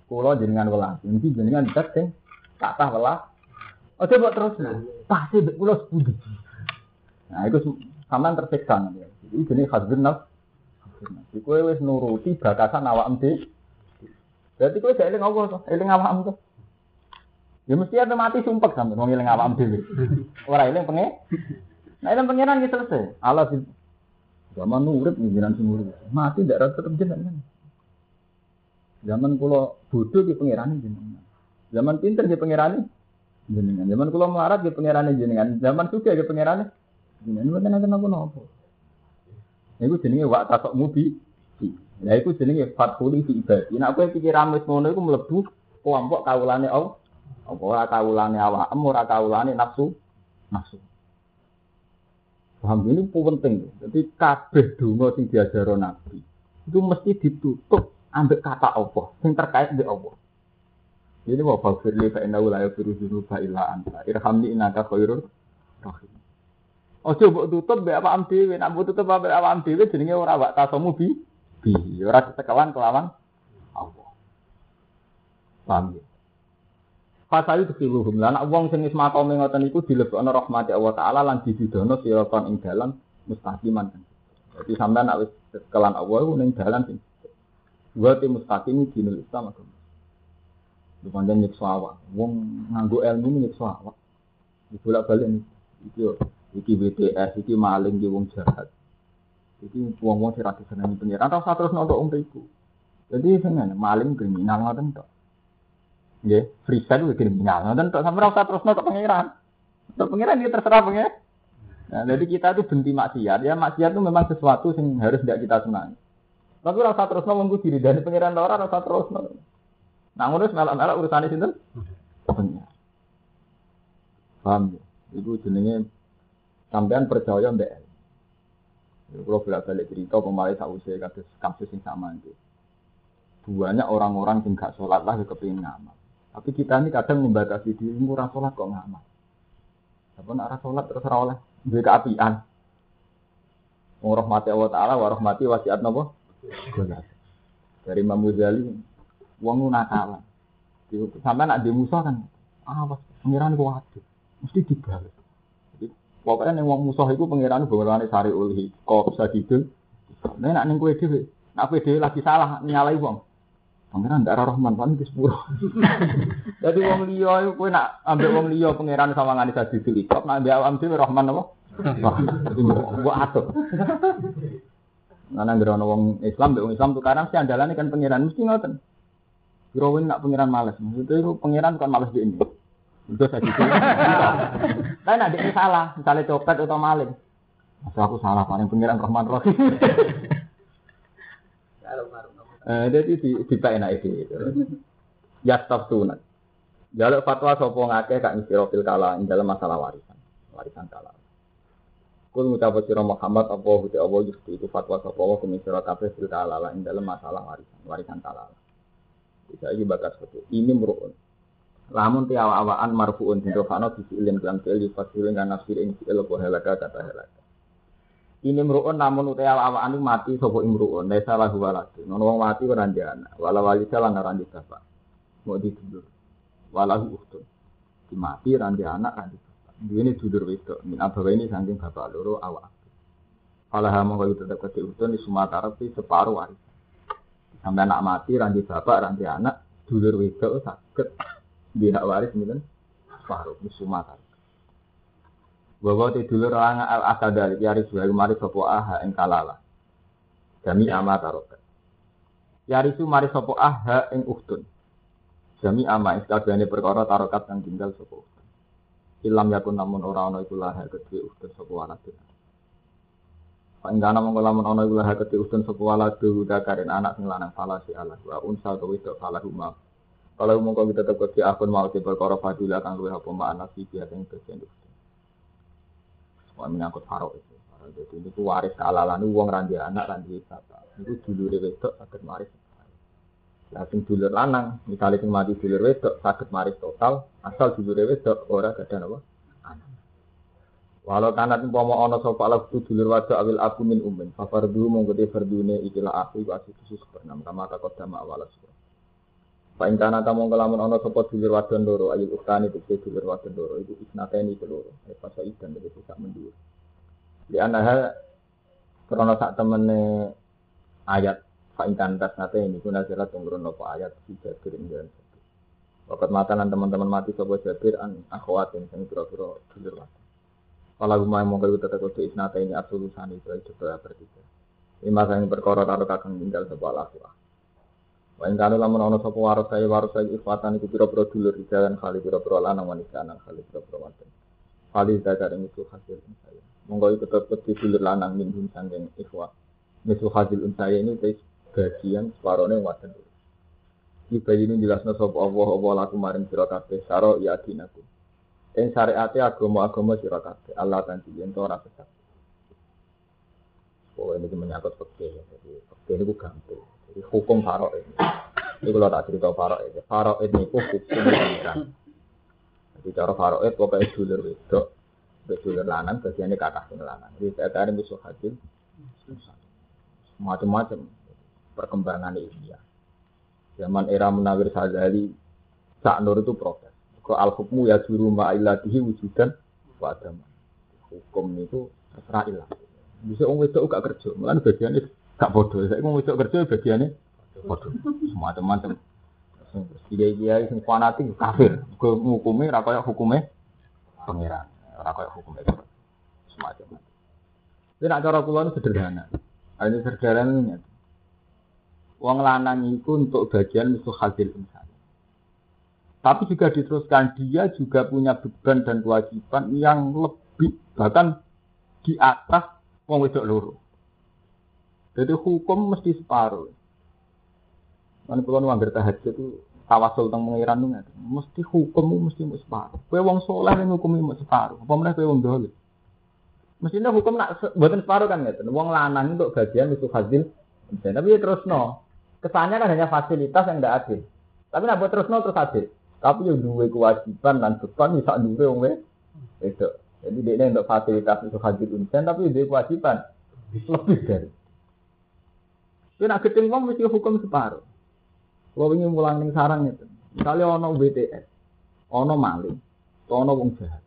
A: kula jenengan welas. Iki jenengan zat sing kathah welas. Ojo mbok terus. Pasti mbek kula sepundi. Nah, itu sampean tersiksa nanti. Ini jenis khazbun nafs. Iku wis nuruti bakasan awak dhewe. Berarti gak eling Allah to, eling awakmu to. Ya mesti ada mati sumpek sampe wong eling awakmu dhewe. Ora eling pengen. Nah, itu pengiran kita selesai. Allah sih. Zaman nurut nih jinan sing urip. Mati ndak rata jenengan. Zaman kula bodoh di pengiran jenengan. Zaman pinter di pengiran jenengan. Zaman kula melarat di pengiran jenengan. Zaman suka di pengiran jenengan. Mboten nanti napa-napa. Iku jenenge wak tasok mubi. Lah iku jenenge fathuli fi ibadi. Nek kowe pikiran wis ngono iku mlebu kelompok kawulane Allah. Apa ora kawulane awak, ora kawulane nafsu. Nafsu. Paham ini penting. Jadi kabeh donga sing diajaro Nabi itu mesti ditutup ambek kata Allah sing terkait dengan Allah. Ini wa faghfirli fa innahu la yaghfiru dzunuba illa anta. Irhamni innaka khairur rahim. Ojo mbok tutup apa dhewe, nek mbok tutup mbek awak dhewe jenenge ora wak tasomu bi bi, ora ketekawan kelawan Allah. Paham ya? Fasali tukiluhum lan wong sing wis makome ngoten iku dilebokno rahmati Allah taala lan dididono siraton ing dalan mustaqiman. Jadi sampean nek wis kelan Allah iku dalan wa te mustaqim dinul Islam agama. Dipandang nyiksa awak. Wong nganggo ilmu nyiksa awak. Dibolak-balik iki iki BTS, iki maling di wong jahat. Iki wong-wong sing ra disenengi pengiran usah terus nonton wong iku. Jadi seneng maling kriminal ngoten tok. Nggih, freestyle kuwi kriminal. Ngoten tok sampe ora usah terusno tok pangeran. Tok pangeran dia terserah pengen. Nah, jadi kita itu benci maksiat. Ya maksiat itu memang sesuatu yang harus tidak kita senangi. Tapi ora usah terusno wong diri dari pangeran ora ora usah terusno. Nah, ngono melak-melak urusane sinten? Pengen. Paham ya? Iku jenenge sampean percaya mbek kalau bolak balik cerita kemarin tak usai kasus kasus yang sama itu. Banyak orang-orang yang gak sholat lah kepingin ngamal. Tapi kita ini kadang membatasi diri, murah sholat kok ngamal. Nak arah sholat terus oleh duwe keapian. Warahmati Allah Ta'ala, warahmati wasiat nopo. Dari Imam Ghazali, wong nakalan. Sampai nak di musuh kan, awas, pengiran kuat. Mesti dibalas. Jadi, pokoknya yang wong musuh itu pengiran bawaan sari ulhi, kok bisa didul. Nah, nak ning kue dewe, nak kue dewe lagi salah nyalai wong. Pangeran ndak Rahman paling ke sepuluh. Jadi wong liya iku kowe nak ambek wong liya pangeran sawangane dadi dilipot, nak ambek awam dhewe Rahman apa? Jadi mbok atur. Nana ngerono wong Islam, wong Islam tukaran si andalan kan pangeran mesti ngoten. Growing nak pangeran males, maksudnya itu pangeran bukan males di ini. Itu gitu. Tapi nak ini salah, misalnya copet atau maling. Masa aku salah, paling pangeran Rahman Rahim. Eh, jadi di di enak itu. Ya stop sunat. Jaluk fatwa sopo ngake kak misirofil kala dalam masalah warisan, warisan kala. Kul ngucap sira Muhammad apa huti Allah yusti itu fatwa sapa wa kumisira kabeh fil talala ing dalam masalah warisan, warisan talala. Bisa iki bakat seperti ini meruun. Lamun ti awa-awaan marfuun sing rofano bisi ilin kelam fi'il yufasilin kan nafsir ing fi'il apa halaka kata halaka. Ini meruun namun utai awa-awaan mati sapa imruun, desa lahu waladu. Nono wong mati ora ndek anak, wala wali salah ora ndek bapak. Mau ditulur. Walahu uhtun. Mati ora ndek anak kan ini dulur wedok, min abawa ini saking bapak loro awak. Kalau kamu kalau tetap ke utun di Sumatera itu separuh waris. Sampai anak mati, ranti bapak, ranti anak, dulur wedok sakit di hak waris mungkin separuh di Sumatera. Bahwa di dulur orang al dari yari sudah mari sopo aha ing kalala. Jami ama tarokat. Yari su mari sopo aha ing uhtun. Jami ama sekalian perkara tarokat yang tinggal sopo Ilam yakun namun ora ana iku laha kedhe ustun sapa walad. Pak ingkana mongko lamun ana iku laha kedhe ustun sapa walad karen anak sing lanang salah si Allah wa unsa to wedok salah huma. Kalau mongko kita tetep kedhe akun mau di perkara fadilah kang luwih apa makna si biasa ing bagian ustun. Wah menyangkut faro itu. Jadi ini waris kealalan uang randi anak randi bapak. Itu dulu wedok sakit waris. Lah sing dulur lanang, misalnya sing mati dulur wedok sakit maris total, asal dulur wedok ora gadah napa? Anak. Walau kanat umpama ana sapa ala kudu dulur wadok awil aku min ummin, fa fardu mung gede fardune ikilah aku asu khusus bernam kama takut dama awal surah. Pak ing kana tamu kelamun ana sapa dulur wadon loro ayul uktani tegese dulur wadon loro iku isnateni keloro. Ya pas idan tegese sak mendhuwur. Di anaha krana sak temene ayat Fa'inkan tas nate ini guna jelas turun nopo ayat si Jabir dan Wakat matanan teman-teman mati sopo Jabir an akhwatin sing pira-pira dulur mati. Kalau gue mau kalau tetap kode isnate ini absolusan itu itu bertiga. Lima yang perkara karo kakang tinggal sebuah lakuah. Wa ing kana lamun ana saya waras saya ifatan iku pira-pira dulur jalan kali pira-pira lanang wanita anak kali pira-pira wadon. Kali zakar itu hasil saya. Monggo itu tetep dulur lanang minhum sanging ikhwah. Misu hasil unsaya ini bagian separohnya wadah. Ini jelasnya sopa Allah, Allah laku maring sira kabeh, saro ya adinaku. Yang syariatnya agama-agama sira kabeh, Allah tanti, yang itu orang sesat. Oh ini menyangkut fakir, jadi fakir ini gampang. Jadi hukum faro ini. Ini kalau tak cerita faro ini. Faro ini itu hukum pengiran. Jadi cara faro itu pokoknya dulur wedok, dulur lanang, bagiannya kakak sing lanang. Jadi saya tadi musuh hasil, macam-macam perkembangan India. Zaman era Munawir Sazali, Sak Nur itu protes. Ke al hukmu ya juru ma'ilatihi wujudan wa Hukum itu terserah ilah. Bisa orang itu gak kerja, malah bagiannya gak bodoh. Saya orang itu kerja bagiannya bodoh. Semacam-macam. Tiga dia yang fanatik kafir. Ke hukumnya rakyat hukumnya pangeran. Rakyat hukumnya semacam. Ini nak cara kulon sederhana. Ini sederhana Wong lanang itu untuk bagian musuh hasil insan. Tapi juga diteruskan dia juga punya beban dan kewajiban yang lebih bahkan di atas wong wedok loro. Jadi hukum mesti separuh. Kan kalau nuangger tahajud itu tawasul tentang pengiran itu mesti hukum mesti separuh. Kue wong soleh yang hukum itu separuh. Apa mana kue wong dolim? Mestinya hukum nak buatan separuh kan gitu. Wong lanang untuk bagian musuh hasil. Tapi ya terus no. Kesannya kan hanya fasilitas yang tidak adil. Tapi nak buat terus terus adil. Tapi yang dua kewajiban dan beban bisa dua wong itu. Jadi dia ini untuk fasilitas untuk hadir unsen tapi dia kewajiban lebih dari. Tapi nak keting wong mesti hukum separuh. Kalau ingin mulang ning sarang itu, misalnya ono BTS, ono maling, ono wong jahat.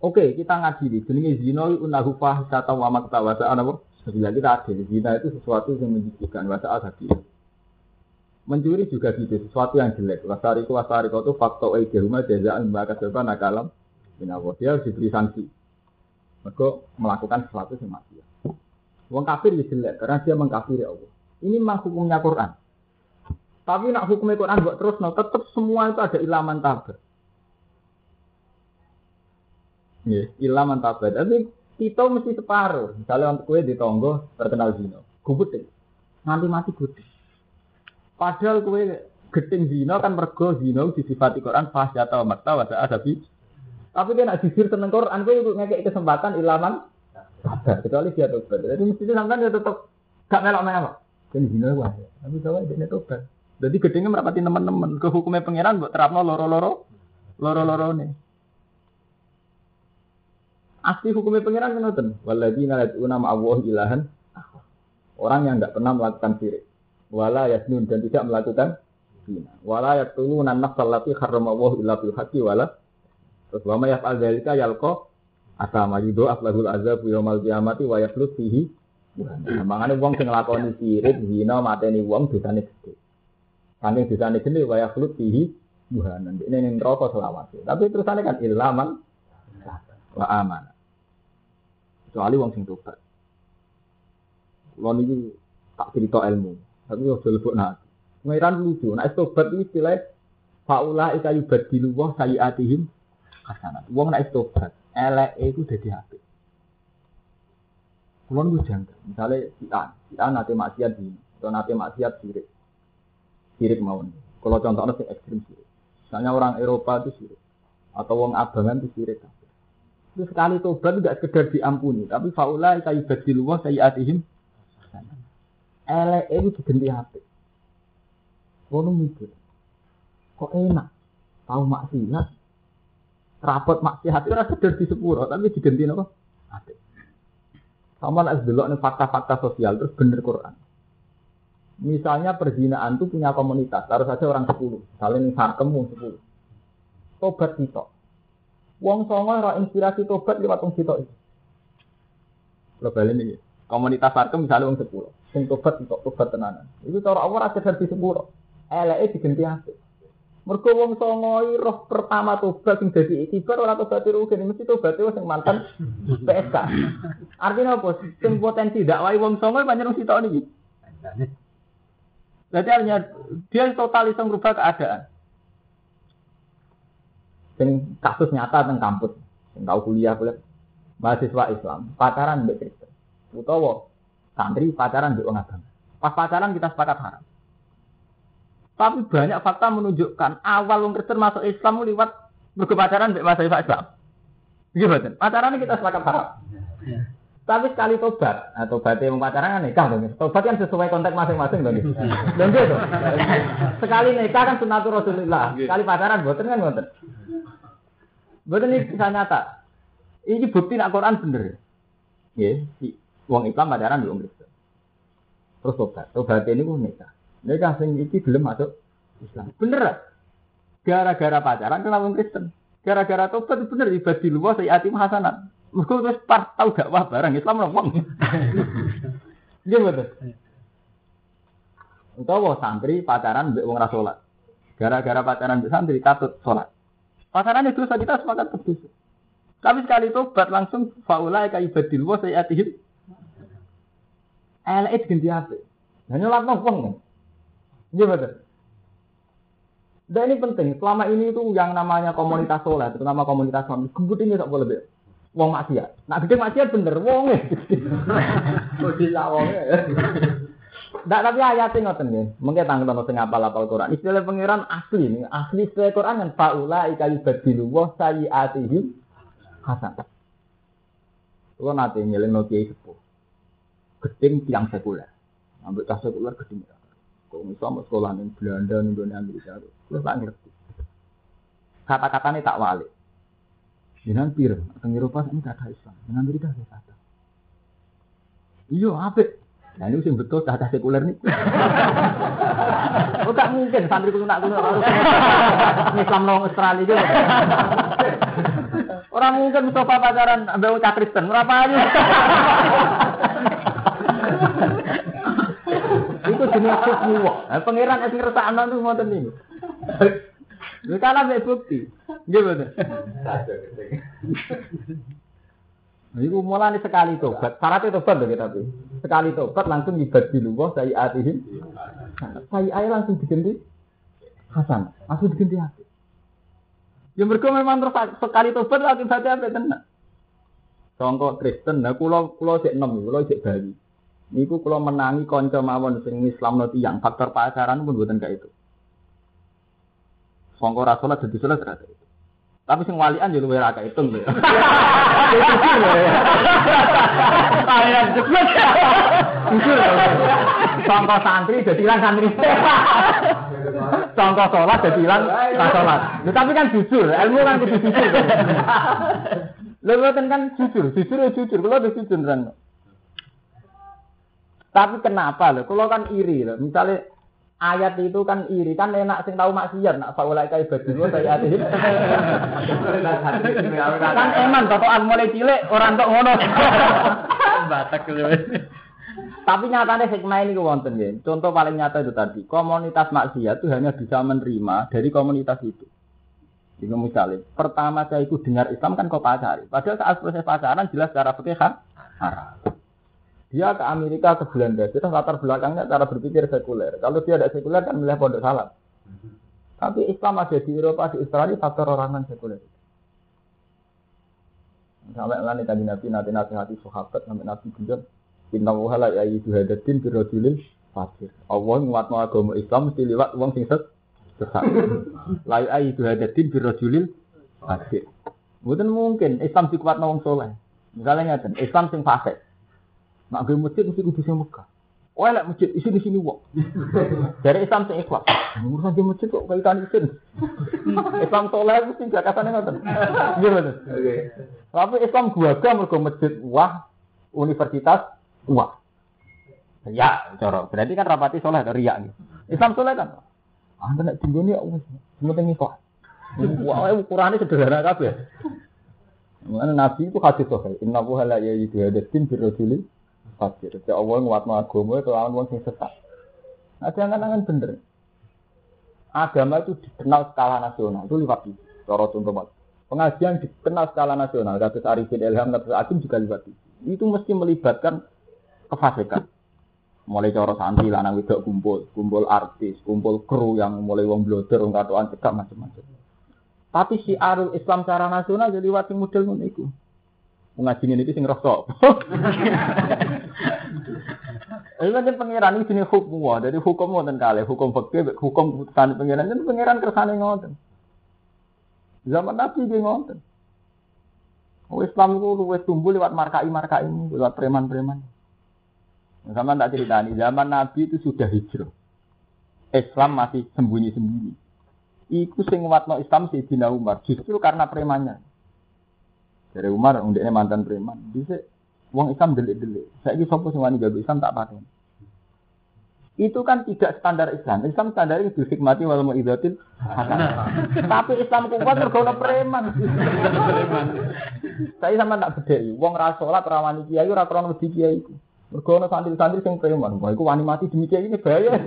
A: Oke, kita ngadili. Jenenge zina unahu fahisata wa makta wa ta'ala apa? Sebelah kita adil. Zina itu sesuatu yang menjijikan wa ta'ala Mencuri juga gitu, sesuatu yang jelek. Wasari ku wasari itu faktor rumah jazaan mbak kaseba nakalam. Minawo dia harus diberi sanksi. Mereka melakukan sesuatu yang mati. Wong kafir ya jelek karena dia mengkafiri Allah. Ini memang hukumnya Quran. Tapi nak hukumnya Quran buat terus, no, tetap semua itu ada ilaman tabar. Ya, ilaman tabar. Tapi kita mesti separuh. Misalnya untuk kue di tonggo terkenal zino, gubut nanti mati gubut. Padahal kue geting zina kan mergo zina disifati Quran fasyata wa makta wa adabi. Tapi dia nak jujur tentang Quran, kue ngekek kesempatan ilaman kecuali dia tobat. Jadi mestinya sampean ya tetap gak melok-melok. Jadi zina wah. Tapi soalnya dia tobat. Jadi gedenya merapati teman-teman. Ke hukumnya pangeran buat terapno loro-loro, loro-loro nih. Asli hukumnya pangeran kan ngoten. Waladina yad'una ma'allahi ilahan. Orang yang nggak pernah melakukan syirik. Wala yasnun dan tidak melakukan zina. Wala yaqtuluna an-nafsal lati harramallahu illa bil haqqi wala Terus wa may yaf'al dzalika yalqa asama yudo aflahul azab yaumal qiyamati wa yakhlut fihi Nah, mangane wong sing nglakoni sirik, zina, mateni wong dosane gedhe. Saking dosane gede wa yakhlut fihi buhanan. Ini ning neraka selawase. Tapi terusane kan ilaman wa aman. Kecuali wong sing tobat. Kulo niki tak cerita ilmu, tapi yo lebok nak. Ngiran lucu, nek tobat iki istilah faula ika yubadilu wa sayiatihim hasanat. Wong nek tobat, eleke iku dadi apik. Kulo niku janggal. Misale si A, si A nate maksiat di, atau nate maksiat sirik. Sirik mawon. Kalau contohnya sing ekstrim sirik. Misalnya orang Eropa itu sirik. Atau wong abangan itu sirik. Itu sekali tobat tidak sekedar diampuni, tapi faula kayu badil wa sayiatihim. Elek itu diganti hati. Kono mikir, kok enak, tahu maksiat, rapot maksiat itu rasa di sepuro, tapi diganti apa? Hati. Sama nak delok nih fakta-fakta sosial terus bener Quran. Misalnya perzinaan itu punya komunitas, harus saja orang sepuluh, saling sarkemu sepuluh. Tobat kita. Wong songo ora inspirasi tobat lewat wong sitok iki. Lo balen iki. Komunitas sarkem misalnya wong sepuluh. Sing tobat untuk tobat tenanan. Itu cara Allah ora sekedar di sepuluh. Eleke diganti apik. Mergo wong songo roh pertama tobat sing dadi ikibar ora tobat rugi mesti tobat wis sing mantan PSK. Artinya apa? Sing potensi dakwah wong songo pancen wong sitok niki. Berarti artinya dia total iso merubah keadaan. Sing kasus nyata tentang kampus, sing tau kuliah kuliah mahasiswa Islam, pacaran mbek Kristen. Utawa santri pacaran wong agama. Pas pacaran kita sepakat haram. Tapi banyak fakta menunjukkan awal wong Kristen masuk Islam lewat berkepacaran mbek mahasiswa Islam. Gimana? Pacaran kita sepakat haram. Tapi sekali tobat, nah, tobatnya mau pacaran kan nikah dong. Tobat kan sesuai konteks masing-masing dong. Dan gitu. Sekali nikah kan sunatul Rasulullah. Sekali pacaran boten kan boten. Boten ini bisa nyata. Ini bukti nak Quran bener. Ya, wong Islam pacaran di Kristen. Terus tobat. Tobat ini pun nikah. Nikah sing iki belum masuk Islam. Bener. Gara-gara pacaran kenapa wong Kristen? Gara-gara tobat bener ibadah luwes saya atim hasanat. Mergo wis par tau dakwah barang Islam wong. Iya betul. Utawa santri pacaran mbek wong ra salat. Gara-gara pacaran mbek santri katut salat. Pacaran itu dosa kita sepakat berdua. Tapi sekali tobat langsung faulai ka ibadil wa sayyatihim. Elek ganti apa? Hanya lapno wong kan. Iya betul. Dan ini penting, selama ini itu yang namanya komunitas soleh, terutama komunitas kebut ini tak boleh be. Wong maksiat. Nah gede maksiat bener, wong e. Kok bisa wong e. Nggak tapi ayatnya ngoten nih, mungkin tanggung tanggung sing apal apal Quran. Istilah pangeran asli nih, asli istilah Quran kan faula ikali badilu wa sayiatihim hasan. Kalau nanti nyeling no kiai sepuh, gedeng tiang sekuler, ambil tas sekuler gedeng. Kok misalnya sekolah nih Belanda Indonesia Amerika, lu tak ngerti. Kata-katanya tak wali. Jangan pir, teng Eropa ini kata Islam, jangan Amerika ada kata. Iya, apa? Nah ini sing betul kata sekuler nih. Oh gak mungkin santri kuno nak harus Islam nong Australia juga. Orang mungkin Mustafa pacaran ambil cak Kristen, berapa aja? Jenis hukmu. Nah, pangeran es ngersakno itu ngoten niku. Lu kalah mek bukti. Nggih. Nah, itu mulai sekali tobat. Syaratnya tobat kita tuh. Sekali tobat langsung ibad di luwah saya atihim. Saya langsung diganti Hasan. Langsung diganti hati. Ya mereka memang terus sekali tobat baca apa tenang. Contoh Kristen, nah kulo kulo cek enam, kulo cek Bali. Niku kulo menangi konco mawon sing Islam no tiang faktor pacaran pun buatan kayak itu. Songko rasulah jadi sulah terasa itu. Tapi sing walian yo luwih ra hitung lho.
B: Kalian cepet.
A: Sangka santri dadi ilang santri. Sangka sholat dadi ilang ra sholat. Tapi kan jujur, ilmu kan kudu jujur. Mboten kan jujur, jujur jujur, kula wis jujur kan. Tapi kenapa lho? Kalau kan iri lho. Misalnya ayat itu kan iri kan enak sing tahu maksiat nak faulai kai badul saya ati. kan eman totokan mulai cilik orang tok ngono.
B: Batak.
A: Tapi nyatanya hikmah ini wonten ya. Contoh paling nyata itu tadi, komunitas maksiat itu hanya bisa menerima dari komunitas itu. Jadi misalnya, pertama saya ikut dengar Islam kan kau pacari. Padahal saat proses pacaran jelas secara fikih kan haram. Dia ke Amerika, ke Belanda, kita latar belakangnya cara berpikir sekuler. Kalau dia ada sekuler kan milih pondok salam. Tapi Islam ada di Eropa, di Australia faktor orang kan sekuler. Sampai ngani tadi Nabi nanti nasihati sahabat sampai Nabi bilang Inna wuhala ya itu hadatin birojulil fakir. Allah nguatno agama Islam mesti lewat uang sing set sesat. La ya itu hadatin birojulil fakir. Mungkin mungkin Islam dikuatno wong soleh. Misalnya ngeten, Islam sing fasik. Nak gue masjid mesti kudu sing Mekah. Oh, lek masjid isi di sini wong. Dari Islam sing ikhlas. Urusan di masjid kok kaitan isin. Islam soleh mesti jakatane ngoten. Nggih.
C: Oke.
A: Tapi Islam gua mergo masjid wah, universitas wah. Ya, cara. Berarti kan rapati soleh atau riak nih. Islam soleh kan. Ah, nek tinggal ya wis penting ikhlas. Wah, ukurannya sederhana kabeh. Mana Nabi itu hadis sohail. Inna wuha la ya hadatin birrojuli fakir. Ya Allah nguatno agama kelawan wong sing sesat. Nah, jangan-jangan bener. Agama itu dikenal skala nasional. Itu lewat itu. Cara contoh. Pengajian dikenal skala nasional. Kasus Arifin Ilham, kasus Akim juga lewat itu. Itu mesti melibatkan kefasikan. Mulai cara santri, lanang wedok kumpul, kumpul artis, kumpul kru yang mulai wong bloder, wong katoan cekak macam-macam. Tapi si arul Islam secara nasional jadi lewat model ngono Pengajian ini sing rosok. Ini kan pangeran ini jenis hukum wah, dari hukum ngoten kali, hukum fikih, hukum putusan pangeran itu pangeran kersane ngoten. Zaman Nabi dia ngoten. Oh, Islam itu luwes tumbuh lewat markai-markai ini, lewat preman-preman. Sama tak ceritani, zaman Nabi itu sudah hijrah. Islam masih sembunyi-sembunyi. Iku sing nguatno Islam Sayyidina Umar, justru karena premannya. Dari Umar, undeknya mantan preman. Bisa Wong Islam delik-delik. Saya ini sopo wani gawe Islam tak paten. Itu kan tidak standar Islam. Islam standar itu hikmati wal mu'idatil Tapi Islam kuat mergo preman. Saya sama tak bedheki. Wong ra salat ra wani kiai ora krono wedi kiai ana santri-santri sing preman. Wah iku wani mati demi kiai ini bahaya.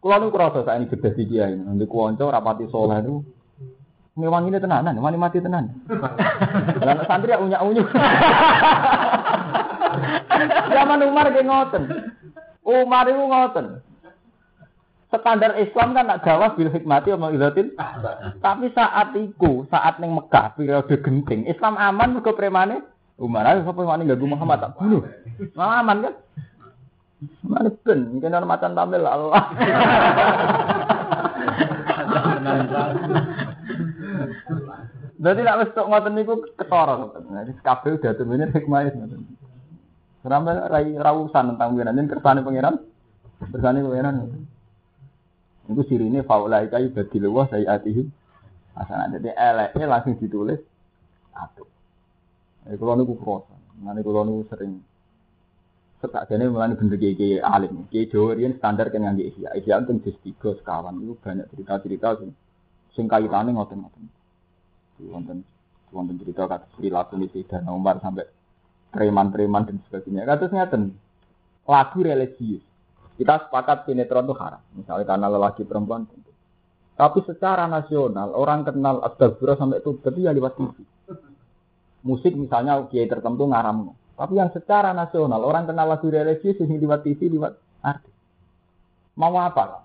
A: Kulo niku krasa saiki gedhe di kiai. Nanti kuwanca rapati saleh niku Ngewangi ini tenanan, wani mati tenan. Lah santri ya unyak unyu. Zaman Umar kayak ngoten. Umar itu ngoten. Standar Islam kan nak gawas bil hikmati sama ilatin. Tapi saat itu, saat neng Mekah periode genting, Islam aman mergo premane Umar ayo sapa wani ganggu Muhammad tak bunuh. Malah aman kan? Mana ben, mungkin orang macan tamil Allah. Jadi nak wis tok ngoten niku ketara ngoten. Jadi kabeh udah temene hikmah ngoten. Sampai rai rawusan tentang pengiran ini kersane pengiran. Kersane pengiran. Itu sirine faulai kai badil wa sayiatihim. Asana jadi eleke langsung ditulis atuh. Eh kula niku kroso. Ngene kula niku sering Setakjane mulane bener kiai alim. Kiai Jawa standar kan ngangge ihya. Ihya teng juz 3 sekawan itu banyak cerita-cerita sing sing kaitane ngoten-ngoten wonten wonten cerita kata perilaku misi dan Umar sampai preman-preman dan sebagainya. Kata ngeten lagu religius. Kita sepakat sinetron itu haram. Misalnya karena lelaki perempuan. Tapi secara nasional orang kenal astagfirullah sampai itu berarti ya lewat TV. Musik misalnya kiai tertentu ngaram. Tapi yang secara nasional orang kenal lagu religius ini lewat TV, lewat artis. Mau apa?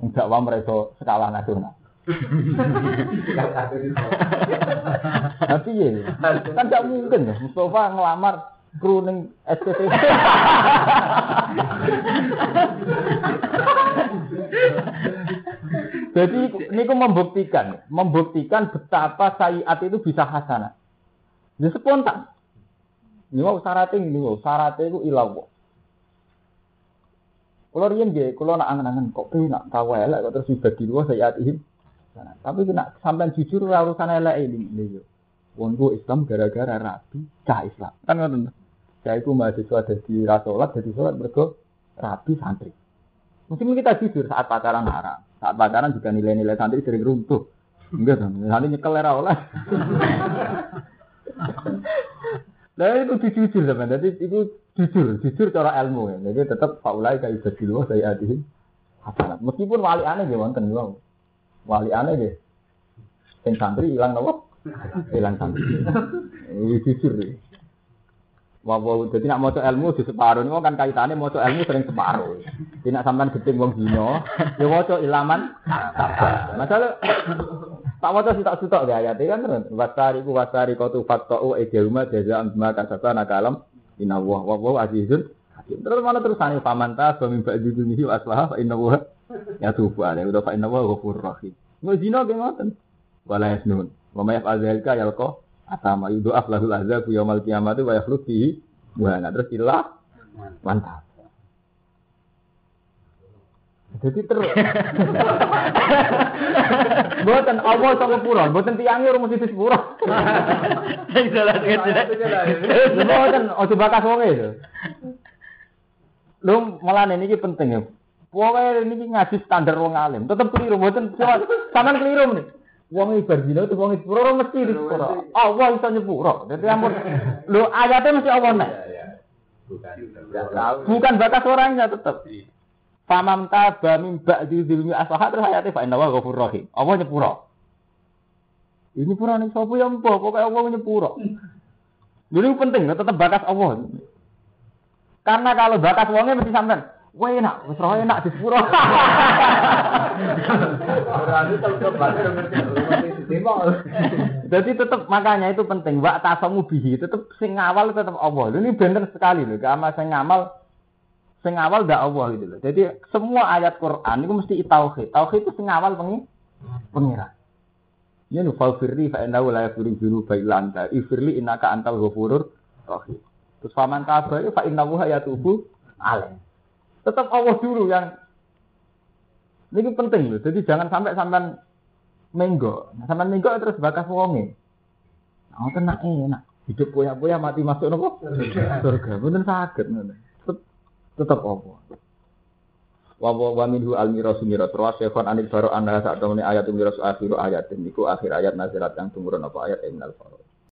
A: Enggak wah mereka skala nasional. Tapi ya, kan tidak mungkin ya. Mustafa ngelamar kru SPT. Jadi niku membuktikan, membuktikan betapa sayiat itu bisa hasanah. Jadi spontan. Ini mau syaratnya ini mau syaratnya itu ilah Kalau riyen nggih, kalau nak angen-angen kok nak tahu elek kok terus dibagi dua sayiatihim. Nah, tapi kena sampean jujur ora urusan elek ini yo. Wong Islam gara-gara rabi cah Islam. Kan ngoten. Saya itu mahasiswa dari rasolat, jadi sholat mergo rabi santri. Mungkin kita jujur saat pacaran haram. Saat pacaran juga nilai-nilai santri sering runtuh. Enggak dong, nanti nyekel era oleh. Nah itu jujur sama, jadi itu jujur, jujur cara ilmu ya. Jadi tetap faulai ibadah dulu saya adi hasanat. Meskipun wali aneh ya wonten. Wali aneh ya. Sing santri hilang nopo? Hilang santri. Ini jujur ya. Wow, jadi nak mau ilmu di separuh ini kan kaitannya mau ilmu sering separuh. Tidak sampai gedeng wong dino, ya mau ilaman. Masalah tak mau sih tak sutok gak ayat kan terus. Wasari ku wasari kau tuh fatau ejelma jaza ambma kasasa nakalam inna wah wah wah azizun. Terus mana terus ane pamanta suami mbak judunihi aslah inna wah ya tuh ada udah pak inna wah ghafur rahim. Mau zina gimana? Wala yasnun. Wa may yaf'al dzalika yalqa Atama yudu aflahul azab yaumal kiamat wa yakhlud fihi wa terus ilah mantap. Jadi terus. Buatan Allah sama pura, buatan tiangnya rumah situ pura.
B: Sing salah
A: Buatan ojo bakas wong itu. Lu malah ini penting ya. Pokoknya ini ngaji standar wong alim. Tetap keliru, buatan sampean keliru nih. Wong ibar dina itu wong sepuro mesti di sepuro. Allah iso nyepuro. Dadi ampun. Lho ayatnya mesti Allah nek. Bukan batas orangnya tetap. Famam taba min ba'di dzulmi aslaha terus ayatnya fa inna wa ghafur rahim. Allah nyepuro. Ini pura nih sapa ya mbok pokoke Allah nyepuro. Jadi penting tetap batas Allah. Karena kalau batas wongnya mesti sampean Wah enak, wis roh enak di sepuro. Jadi tetap makanya itu penting. Wak tasamu bihi tetap sing awal tetap Allah. Ini bener sekali loh. Karena sing ngamal sing awal ndak Allah gitu loh. Jadi semua ayat Quran itu mesti tauhid. Tauhid itu sing awal pengi pengira. Ya nu faufirli fa innahu la yaghfiru dzunuba illa anta. Ifirli innaka antal ghafurur rahim. Terus faman taba fa innahu yatubu alaih. Tetap Allah dulu yang ini penting loh. Jadi jangan sampai sampai menggo. Nah, sampai menggo terus bakas wonge. Nah, enak enak. Hidup poya-poya mati masuk nopo? Surga. Bener sakit Tetap, tetap Allah. Wa wa wa minhu al mirasu miras wa syekhon anil baro anha sak ayat miras akhiru ayat niku akhir ayat nazirat yang tumurun apa ayat al faro.